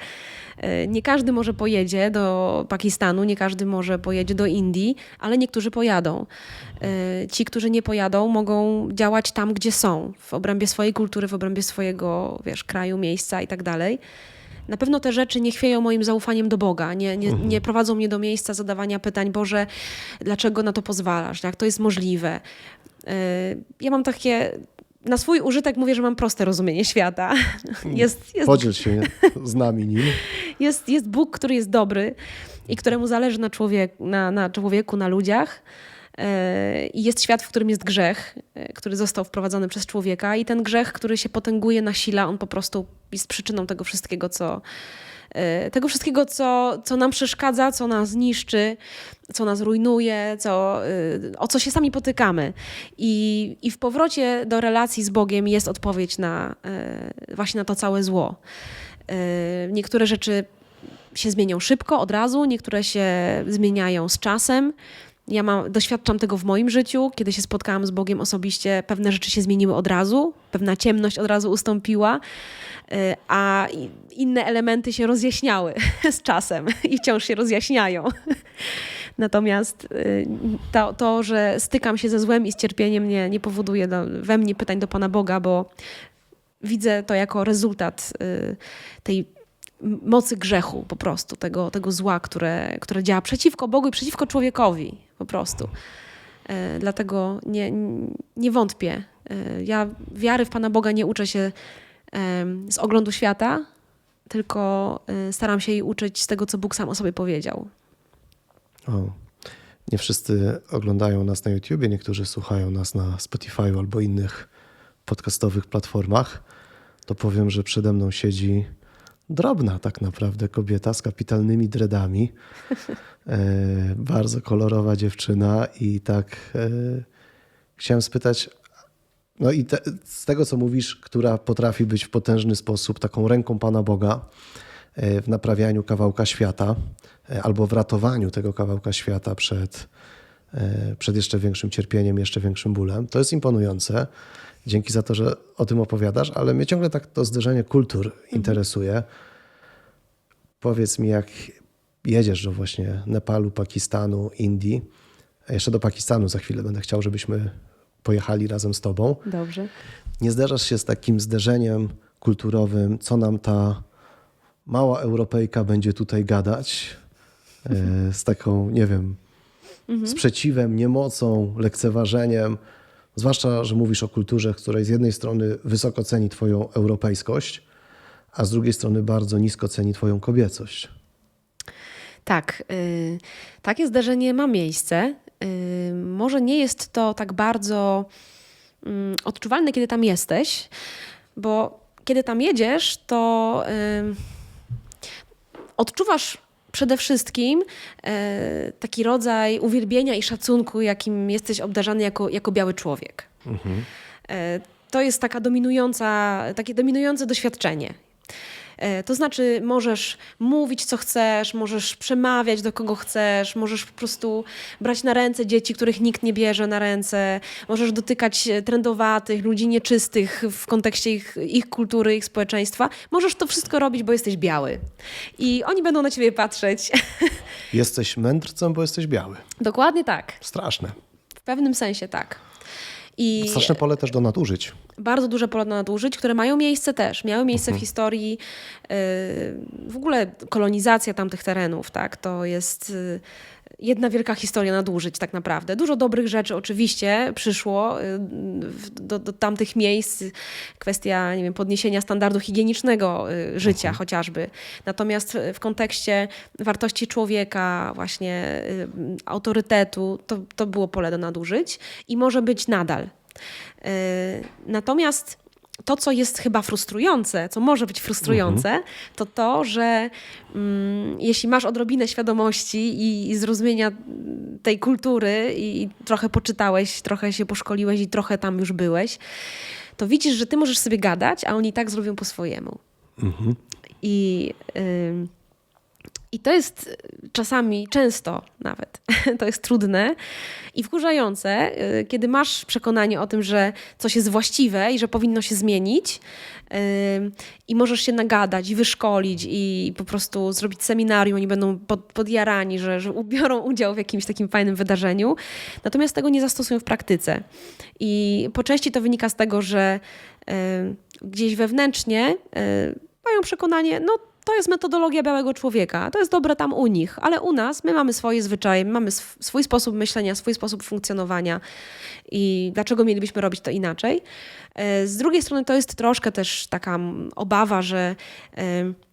Y, Nie każdy może pojedzie do Pakistanu, nie każdy może pojedzie do Indii, ale niektórzy pojadą. Y, Ci, którzy nie pojadą, mogą działać tam, gdzie są, w obrębie swojej kultury, w obrębie swojego wiesz, kraju, miejsca i tak dalej. Na pewno te rzeczy nie chwieją moim zaufaniem do Boga, nie, nie, nie prowadzą mnie do miejsca zadawania pytań, Boże, dlaczego na to pozwalasz, jak to jest możliwe. Y, Ja mam takie, na swój użytek mówię, że mam proste rozumienie świata. Jest, jest Podziel się z nami nim. jest, jest Bóg, który jest dobry i któremu zależy na, człowiek, na, na człowieku, na ludziach. E, I jest świat, w którym jest grzech, e, który został wprowadzony przez człowieka, i ten grzech, który się potęguje, nasila, on po prostu jest przyczyną tego wszystkiego, co, tego wszystkiego, co, co nam przeszkadza, co nas niszczy, co nas rujnuje, co, e, o co się sami potykamy. I, I w powrocie do relacji z Bogiem jest odpowiedź na e, właśnie na to całe zło. Y, Niektóre rzeczy się zmienią szybko, od razu, niektóre się zmieniają z czasem. Ja mam, doświadczam tego w moim życiu. Kiedy się spotkałam z Bogiem osobiście, pewne rzeczy się zmieniły od razu, pewna ciemność od razu ustąpiła, y, a inne elementy się rozjaśniały z czasem i wciąż się rozjaśniają. Natomiast y, to, to, że stykam się ze złem i z cierpieniem, nie, nie powoduje do, we mnie pytań do Pana Boga, bo widzę to jako rezultat y, tej mocy grzechu po prostu, tego, tego zła, które, które działa przeciwko Bogu i przeciwko człowiekowi po prostu. E, Dlatego nie, nie wątpię. E, Ja wiary w Pana Boga nie uczę się z oglądu świata, tylko e, staram się jej uczyć z tego, co Bóg sam o sobie powiedział. O, nie wszyscy oglądają nas na YouTubie, niektórzy słuchają nas na Spotify albo innych podcastowych platformach. To powiem, że przede mną siedzi drobna tak naprawdę kobieta z kapitalnymi dreadami. E, bardzo kolorowa dziewczyna i tak e, chciałem spytać, no i te, z tego, co mówisz, która potrafi być w potężny sposób taką ręką Pana Boga e, w naprawianiu kawałka świata e, albo w ratowaniu tego kawałka świata przed, e, przed jeszcze większym cierpieniem, jeszcze większym bólem. To jest imponujące. Dzięki za to, że o tym opowiadasz, ale mnie ciągle tak to zderzenie kultur interesuje. Powiedz mi, jak jedziesz do właśnie Nepalu, Pakistanu, Indii, a jeszcze do Pakistanu za chwilę będę chciał, żebyśmy pojechali razem z tobą Dobrze. nie zderzasz się z takim zderzeniem kulturowym, co nam ta mała Europejka będzie tutaj gadać, e, z taką, nie wiem, sprzeciwem, niemocą, lekceważeniem. Zwłaszcza, że mówisz o kulturze, której z jednej strony wysoko ceni Twoją europejskość, a z drugiej strony bardzo nisko ceni Twoją kobiecość. Tak, y, takie zdarzenie ma miejsce. Y, może nie jest to tak bardzo mm, odczuwalne, kiedy tam jesteś, bo kiedy tam jedziesz, to y, odczuwasz przede wszystkim e, taki rodzaj uwielbienia i szacunku, jakim jesteś obdarzany jako, jako biały człowiek. E, To jest taka dominująca, takie dominujące doświadczenie. E, To znaczy, możesz mówić, co chcesz, możesz przemawiać do kogo chcesz, możesz po prostu brać na ręce dzieci, których nikt nie bierze na ręce, możesz dotykać e, trendowatych, ludzi nieczystych w kontekście ich, ich kultury, ich społeczeństwa. Możesz to wszystko robić, bo jesteś biały. I oni będą na ciebie patrzeć. Jesteś mędrcem, bo jesteś biały. Dokładnie tak. Straszne. W pewnym sensie tak. I Straszne pole też do nadużyć. bardzo duże pole nadużyć, które mają miejsce też. Miały miejsce w historii, yy, w ogóle kolonizacja tamtych terenów, tak, to jest yy, jedna wielka historia nadużyć tak naprawdę. Dużo dobrych rzeczy oczywiście przyszło w- do, do tamtych miejsc. Kwestia, nie wiem, podniesienia standardu higienicznego yy, życia chociażby. Natomiast w- kontekście wartości człowieka, właśnie yy, autorytetu, to, to było pole do nadużyć i może być nadal. Natomiast to, co jest chyba frustrujące, co może być frustrujące, to to, że mm, jeśli masz odrobinę świadomości i, i zrozumienia tej kultury i, i trochę poczytałeś, trochę się poszkoliłeś i trochę tam już byłeś, to widzisz, że ty możesz sobie gadać, a oni i tak zrobią po swojemu. I, ym, I to jest y, czasami, często nawet, to jest trudne i wkurzające, y, kiedy masz przekonanie o tym, że coś jest właściwe i że powinno się zmienić i możesz się nagadać i wyszkolić i po prostu zrobić seminarium, oni będą pod, podjarani, że, że biorą udział w jakimś takim fajnym wydarzeniu, natomiast tego nie zastosują w praktyce. I po części to wynika z tego, że gdzieś wewnętrznie y, mają przekonanie, no to jest metodologia białego człowieka, to jest dobre tam u nich, ale u nas my mamy swoje zwyczaje, my mamy sw- swój sposób myślenia, swój sposób funkcjonowania i dlaczego mielibyśmy robić to inaczej. E, Z drugiej strony to jest troszkę też taka obawa, że e,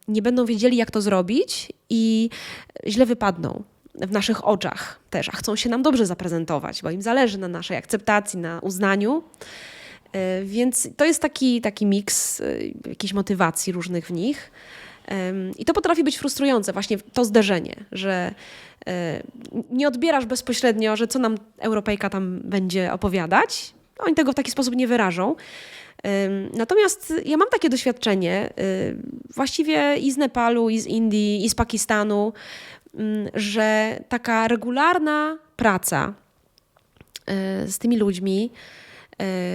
nie będą wiedzieli, jak to zrobić i źle wypadną w naszych oczach też, a chcą się nam dobrze zaprezentować, bo im zależy na naszej akceptacji, na uznaniu. E, Więc to jest taki, taki miks jakiejś motywacji różnych w nich. I to potrafi być frustrujące, właśnie to zderzenie, że e, nie odbierasz bezpośrednio, że co nam Europejka tam będzie opowiadać. Oni tego w taki sposób nie wyrażą. Natomiast ja mam takie doświadczenie, y, właściwie i z Nepalu, i z Indii, i z Pakistanu, że taka regularna praca y, z tymi ludźmi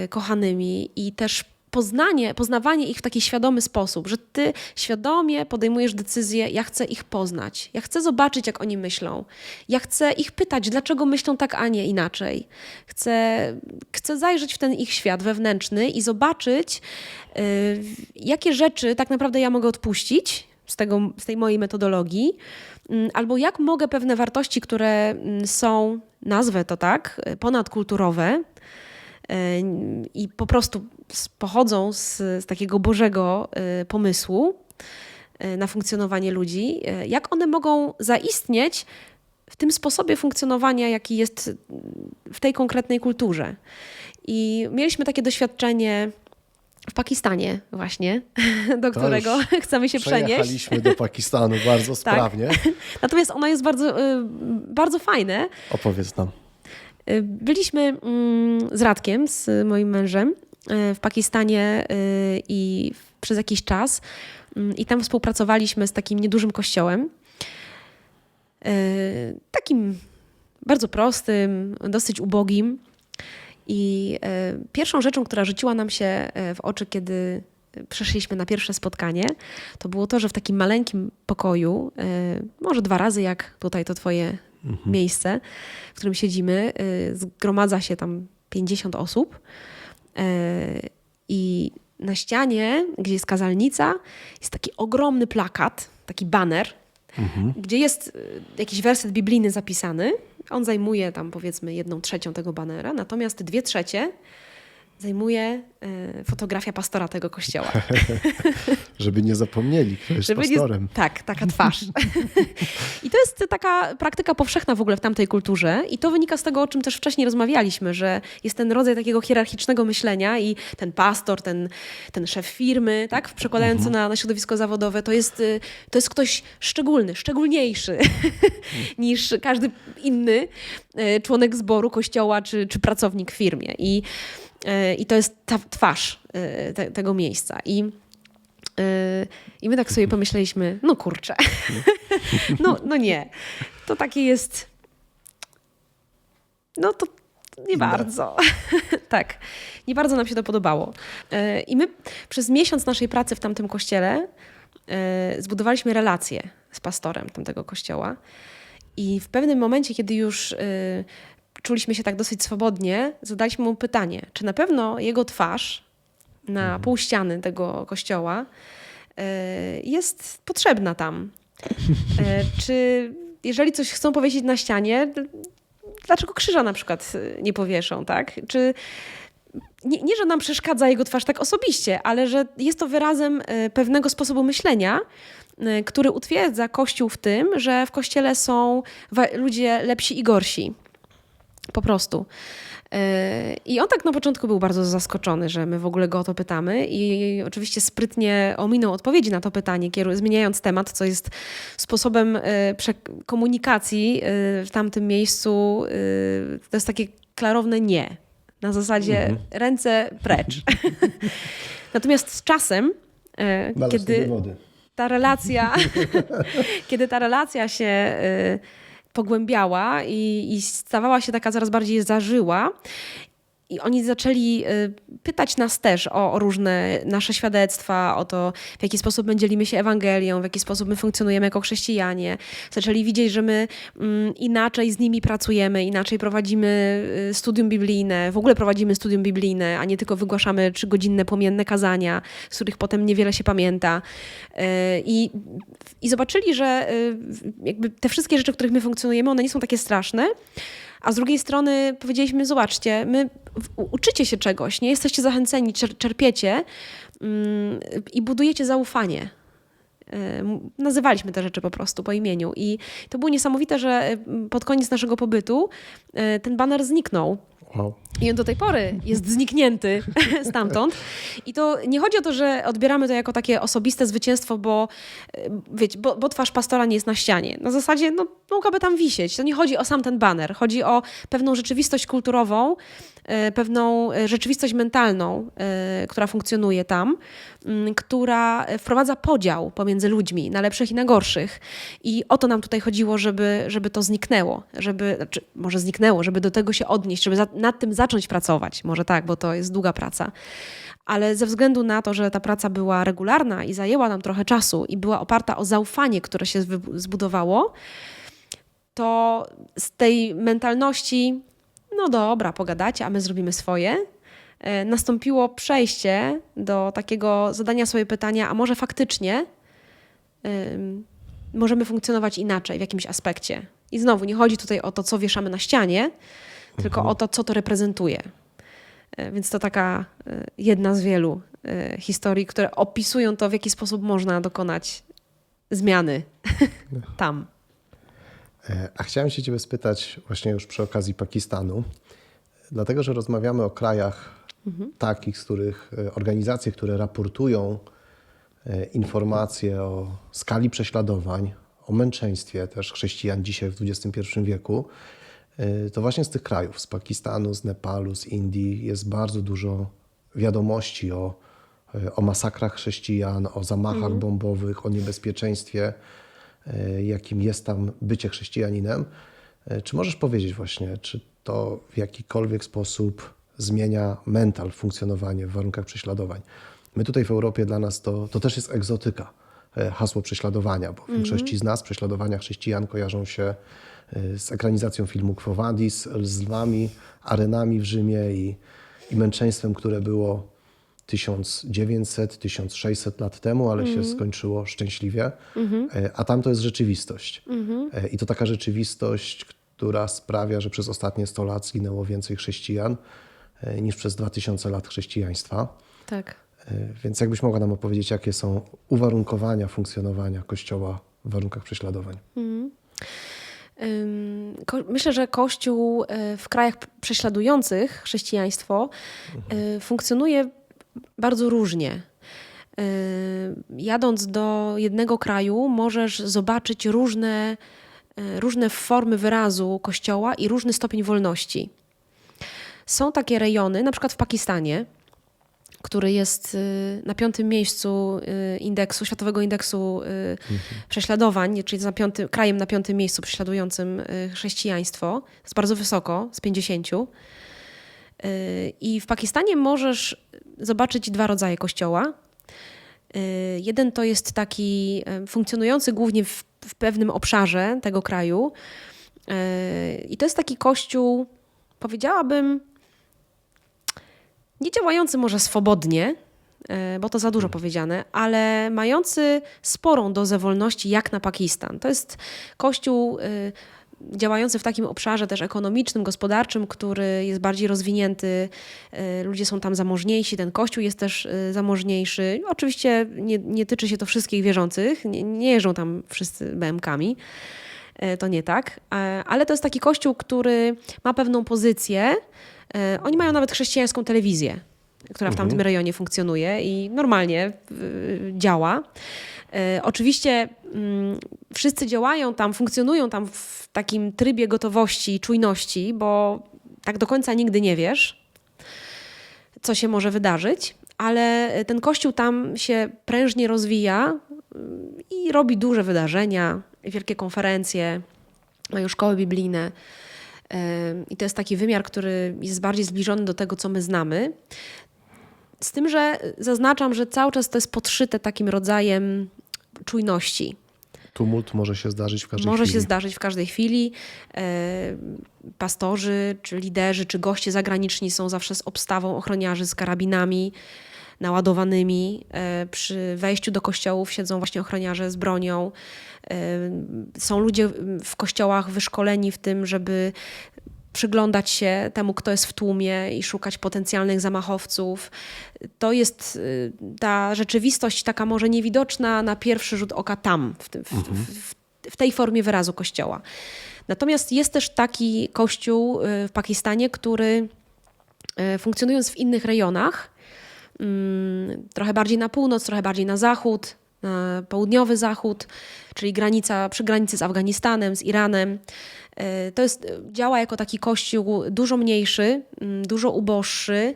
kochanymi i też poznanie, poznawanie ich w taki świadomy sposób, że ty świadomie podejmujesz decyzję, ja chcę ich poznać, ja chcę zobaczyć, jak oni myślą, ja chcę ich pytać, dlaczego myślą tak, a nie inaczej. Chcę, chcę zajrzeć w ten ich świat wewnętrzny i zobaczyć, y, jakie rzeczy tak naprawdę ja mogę odpuścić z, tego, z tej mojej metodologii, mm, albo jak mogę pewne wartości, które mm, są, nazwę to tak, y, ponadkulturowe, i po prostu pochodzą z, z takiego bożego y, pomysłu y, na funkcjonowanie ludzi, jak one mogą zaistnieć w tym sposobie funkcjonowania, jaki jest w tej konkretnej kulturze. I mieliśmy takie doświadczenie w Pakistanie właśnie, do To którego chcemy się przenieść. Tak. Przejechaliśmy do Pakistanu bardzo sprawnie. Natomiast ono jest bardzo, y, bardzo fajne. Opowiedz nam. Y, Byliśmy mm, z Radkiem, z moim mężem, y, w Pakistanie y, i przez jakiś czas. Mm, I tam współpracowaliśmy z takim niedużym kościołem. Takim bardzo prostym, dosyć ubogim. I pierwszą rzeczą, która rzuciła nam się w oczy, kiedy przeszliśmy na pierwsze spotkanie, to było to, że w takim maleńkim pokoju, może dwa razy jak tutaj to twoje miejsce, w którym siedzimy, y, zgromadza się tam 50 osób y, i na ścianie, gdzie jest kazalnica, jest taki ogromny plakat, taki baner, gdzie jest y, jakiś werset biblijny zapisany. On zajmuje tam powiedzmy jedną trzecią tego banera, natomiast dwie trzecie zajmuje y, fotografia pastora tego kościoła. Żeby nie zapomnieli, kto jest Żeby nie- pastorem. Tak, taka twarz. I to jest taka praktyka powszechna w ogóle w tamtej kulturze i to wynika z tego, o czym też wcześniej rozmawialiśmy, że jest ten rodzaj takiego hierarchicznego myślenia i ten pastor, ten, ten szef firmy, tak, przekładając to na, na środowisko zawodowe, to jest, y, to jest ktoś szczególny, szczególniejszy niż każdy inny y, członek zboru, kościoła czy, czy pracownik w firmie. I, i to jest ta twarz y, te, tego miejsca. I Yy, I my tak sobie pomyśleliśmy, no kurczę, no, no nie, to takie jest, no to nie bardzo. tak, nie bardzo nam się to podobało. Yy, I my przez miesiąc naszej pracy w tamtym kościele zbudowaliśmy relacje z pastorem tamtego kościoła. I w pewnym momencie, kiedy już czuliśmy się tak dosyć swobodnie, zadaliśmy mu pytanie, czy na pewno jego twarz na pół ściany tego kościoła e, jest potrzebna tam. E, Czy jeżeli coś chcą powiedzieć na ścianie, dlaczego krzyża na przykład e, nie powieszą, tak? Czy nie, nie, że nam przeszkadza jego twarz tak osobiście, ale że jest to wyrazem pewnego sposobu myślenia, który utwierdza Kościół w tym, że w Kościele są ludzie lepsi i gorsi. Po prostu. Yy, I on tak na początku był bardzo zaskoczony, że my w ogóle go o to pytamy i oczywiście sprytnie ominął odpowiedzi na to pytanie, zmieniając temat, co jest sposobem prze- komunikacji yy, w tamtym miejscu. To jest takie klarowne nie. Na zasadzie ręce precz. Natomiast z czasem, kiedy ta relacja, kiedy ta relacja się y, pogłębiała i, i stawała się taka coraz bardziej zażyła. I oni zaczęli y, pytać nas też o, o różne nasze świadectwa, o to, w jaki sposób my dzielimy się Ewangelią, w jaki sposób my funkcjonujemy jako chrześcijanie. Zaczęli widzieć, że my mm, inaczej z nimi pracujemy, inaczej prowadzimy y, studium biblijne, w ogóle prowadzimy studium biblijne, a nie tylko wygłaszamy trzygodzinne płomienne kazania, z których potem niewiele się pamięta. Y, I, I zobaczyli, że jakby te wszystkie rzeczy, w których my funkcjonujemy, one nie są takie straszne, a z drugiej strony powiedzieliśmy, zobaczcie, my uczycie się czegoś, nie jesteście zachęceni, czer- czerpiecie mm, i budujecie zaufanie. Ym, Nazywaliśmy te rzeczy po prostu po imieniu. I to było niesamowite, że ym, pod koniec naszego pobytu y, ten baner zniknął. Wow. I on do tej pory jest zniknięty stamtąd. I to nie chodzi o to, że odbieramy to jako takie osobiste zwycięstwo, bo, wiecie, bo, bo twarz pastora nie jest na ścianie. Na zasadzie no, mogłaby tam wisieć. To nie chodzi o sam ten baner. Chodzi o pewną rzeczywistość kulturową, pewną e, rzeczywistość mentalną, e, która funkcjonuje tam, m, która wprowadza podział pomiędzy ludźmi na lepszych i na gorszych. I o to nam tutaj chodziło, żeby, żeby to zniknęło, żeby, znaczy, może zniknęło, żeby do tego się odnieść, żeby za, nad tym zacząć pracować. Może tak, bo to jest długa praca. Ale ze względu na to, że ta praca była regularna i zajęła nam trochę czasu i była oparta o zaufanie, które się zbudowało, to z tej mentalności, no dobra, pogadacie, a my zrobimy swoje, e, nastąpiło przejście do takiego zadania sobie pytania, a może faktycznie możemy funkcjonować inaczej w jakimś aspekcie. I znowu nie chodzi tutaj o to, co wieszamy na ścianie, tylko o to, co to reprezentuje. E, Więc to taka e, jedna z wielu historii, które opisują to, w jaki sposób można dokonać zmiany tam. E, A chciałem się Ciebie spytać właśnie już przy okazji Pakistanu, dlatego że rozmawiamy o krajach takich, z których e, organizacje, które raportują e, informacje o skali prześladowań, o męczeństwie też chrześcijan dzisiaj w XXI wieku, to właśnie z tych krajów, z Pakistanu, z Nepalu, z Indii jest bardzo dużo wiadomości o, o masakrach chrześcijan, o zamachach bombowych, o niebezpieczeństwie, jakim jest tam bycie chrześcijaninem. E, Czy możesz powiedzieć właśnie, czy to w jakikolwiek sposób zmienia mental, funkcjonowanie w warunkach prześladowań? My tutaj w Europie dla nas to, to też jest egzotyka, e, hasło prześladowania, bo w większości z nas prześladowania chrześcijan kojarzą się e, z ekranizacją filmu Quo Vadis, z lwami, arenami w Rzymie i, i męczeństwem, które było 1900-1600 lat temu, ale się skończyło szczęśliwie. E, A tam to jest rzeczywistość. E, I to taka rzeczywistość, która sprawia, że przez ostatnie 100 lat zginęło więcej chrześcijan e, niż przez 2000 lat chrześcijaństwa. Tak. Więc jakbyś mogła nam opowiedzieć, jakie są uwarunkowania funkcjonowania Kościoła w warunkach prześladowań? Ko- Myślę, że Kościół w krajach prześladujących chrześcijaństwo y, funkcjonuje bardzo różnie. Y, Jadąc do jednego kraju, możesz zobaczyć różne, y, różne formy wyrazu Kościoła i różny stopień wolności. Są takie rejony, na przykład w Pakistanie, który jest y, na piątym miejscu indeksu, Światowego Indeksu y, Prześladowań, czyli na piątym, krajem na piątym miejscu prześladującym chrześcijaństwo. To jest bardzo wysoko, z 50. Y, I w Pakistanie możesz zobaczyć dwa rodzaje kościoła. Y, Jeden to jest taki y, funkcjonujący głównie w, w pewnym obszarze tego kraju. I to jest taki kościół, powiedziałabym, nie działający może swobodnie, bo to za dużo powiedziane, ale mający sporą dozę wolności jak na Pakistan. To jest kościół działający w takim obszarze też ekonomicznym, gospodarczym, który jest bardziej rozwinięty. E, Ludzie są tam zamożniejsi, ten kościół jest też e, zamożniejszy. Oczywiście nie, nie tyczy się to wszystkich wierzących, nie, nie jeżdżą tam wszyscy BMKami. E, To nie tak, ale to jest taki kościół, który ma pewną pozycję. Oni mają nawet chrześcijańską telewizję, która w tamtym rejonie funkcjonuje i normalnie działa. E, Oczywiście mm, wszyscy działają tam, funkcjonują tam w takim trybie gotowości czujności, bo tak do końca nigdy nie wiesz, co się może wydarzyć, ale ten kościół tam się prężnie rozwija mm, i robi duże wydarzenia, wielkie konferencje, mają szkoły biblijne. Ym, I to jest taki wymiar, który jest bardziej zbliżony do tego, co my znamy. Z tym, że zaznaczam, że cały czas to jest podszyte takim rodzajem czujności. Tumult może się zdarzyć w każdej Może chwili. się zdarzyć w każdej chwili. E, pastorzy, czy liderzy, czy goście zagraniczni są zawsze z obstawą ochroniarzy z karabinami naładowanymi. E, przy wejściu do kościołów siedzą właśnie ochroniarze z bronią. E, są ludzie w kościołach wyszkoleni w tym, żeby przyglądać się temu, kto jest w tłumie i szukać potencjalnych zamachowców. To jest y, ta rzeczywistość taka może niewidoczna na pierwszy rzut oka tam, w, tym- w, w, w tej formie wyrazu kościoła. Natomiast jest też taki kościół y, w Pakistanie, który e, funkcjonując w innych rejonach, mm, trochę bardziej na północ, trochę bardziej na zachód, na południowy zachód, czyli granica, przy granicy z Afganistanem, z Iranem. E, To jest, działa jako taki kościół dużo mniejszy, mm, dużo uboższy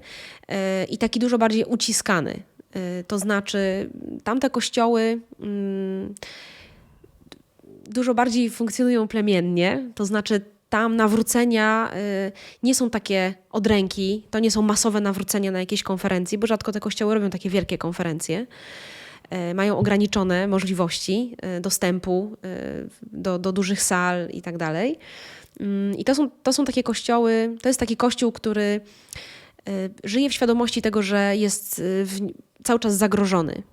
e, i taki dużo bardziej uciskany. E, To znaczy, tamte kościoły mm, dużo bardziej funkcjonują plemiennie, to znaczy tam nawrócenia nie są takie od ręki, to nie są masowe nawrócenia na jakiejś konferencji, bo rzadko te kościoły robią takie wielkie konferencje. Y, Mają ograniczone możliwości y, dostępu y, do, do dużych sal i tak dalej. Mm, I to są, to są takie kościoły, to jest taki kościół, który żyje w świadomości tego, że jest w, cały czas zagrożony.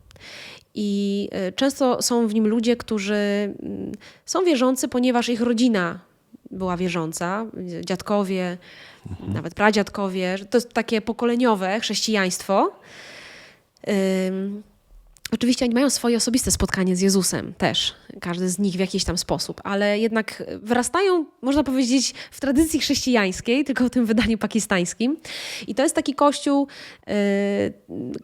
I często są w nim ludzie, którzy mm, są wierzący, ponieważ ich rodzina była wierząca, dziadkowie, nawet pradziadkowie. To jest takie pokoleniowe chrześcijaństwo. Oczywiście oni mają swoje osobiste spotkanie z Jezusem też, każdy z nich w jakiś tam sposób, ale jednak wyrastają, można powiedzieć, w tradycji chrześcijańskiej, tylko w tym wydaniu pakistańskim. I to jest taki kościół, y,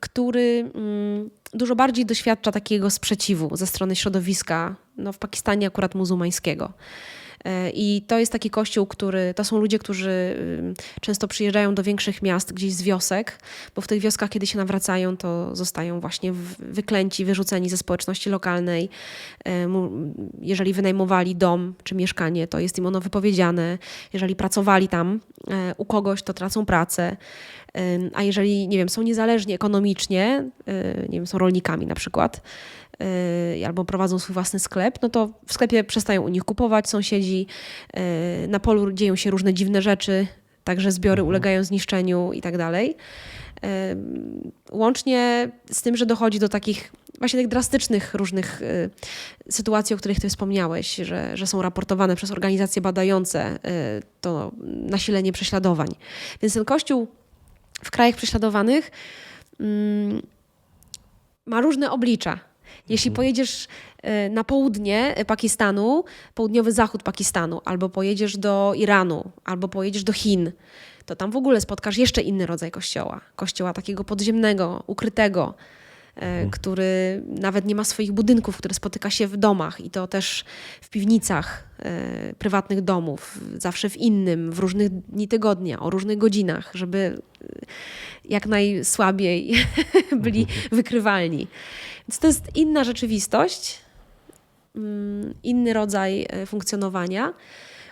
który mm, dużo bardziej doświadcza takiego sprzeciwu ze strony środowiska, no w Pakistanie akurat muzułmańskiego. E, I to jest taki kościół, który, to są ludzie, którzy ym, często przyjeżdżają do większych miast, gdzieś z wiosek, bo w tych wioskach, kiedy się nawracają, to zostają właśnie wyklęci, wyrzuceni ze społeczności lokalnej. E, Jeżeli wynajmowali dom czy mieszkanie, to jest im ono wypowiedziane. Jeżeli pracowali tam e, u kogoś, to tracą pracę. A jeżeli, nie wiem, są niezależni ekonomicznie, nie wiem, są rolnikami na przykład, y, albo prowadzą swój własny sklep, no to w sklepie przestają u nich kupować sąsiedzi, y, na polu dzieją się różne dziwne rzeczy, także zbiory ulegają zniszczeniu i tak dalej. Y, Łącznie z tym, że dochodzi do takich właśnie tych drastycznych różnych y, sytuacji, o których ty wspomniałeś, że, że są raportowane przez organizacje badające y, to nasilenie prześladowań. Więc ten kościół w krajach prześladowanych mm, ma różne oblicza. Jeśli pojedziesz e, na południe Pakistanu, południowy zachód Pakistanu, albo pojedziesz do Iranu, albo pojedziesz do Chin, to tam w ogóle spotkasz jeszcze inny rodzaj kościoła. Kościoła takiego podziemnego, ukrytego, e, który nawet nie ma swoich budynków, który spotyka się w domach i to też w piwnicach e, prywatnych domów, zawsze w innym, w różnych dni tygodnia, o różnych godzinach, żeby e, jak najsłabiej byli wykrywalni. Więc to jest inna rzeczywistość, mm, inny rodzaj e, funkcjonowania,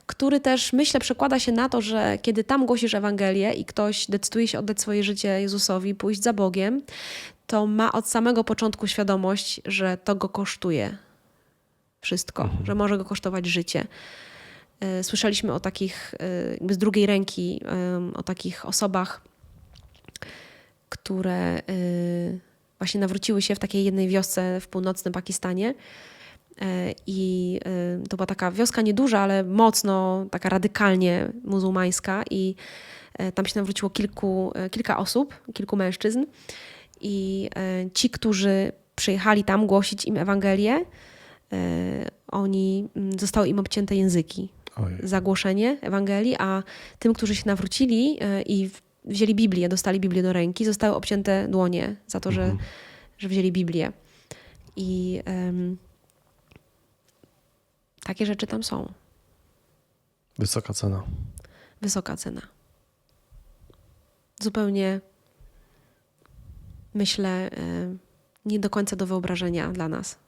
który też myślę przekłada się na to, że kiedy tam głosisz Ewangelię i ktoś decyduje się oddać swoje życie Jezusowi, pójść za Bogiem, to ma od samego początku świadomość, że to go kosztuje wszystko, że może go kosztować życie. E, Słyszeliśmy o takich, e, jakby z drugiej ręki, o takich osobach, które y, właśnie nawróciły się w takiej jednej wiosce w północnym Pakistanie. E, I y, to była taka wioska nieduża, ale mocno taka radykalnie muzułmańska i e, tam się nawróciło kilku, e, kilka osób, kilku mężczyzn. I ci, którzy przyjechali tam głosić im Ewangelię, oni, mm, zostały im obcięte języki Ojej. za głoszenie Ewangelii, a tym, którzy się nawrócili i wzięli Biblię, dostali Biblię do ręki, zostały obcięte dłonie za to, że, że wzięli Biblię. I em, takie rzeczy tam są. Wysoka cena. Wysoka cena. Zupełnie, myślę, e, nie do końca do wyobrażenia dla nas.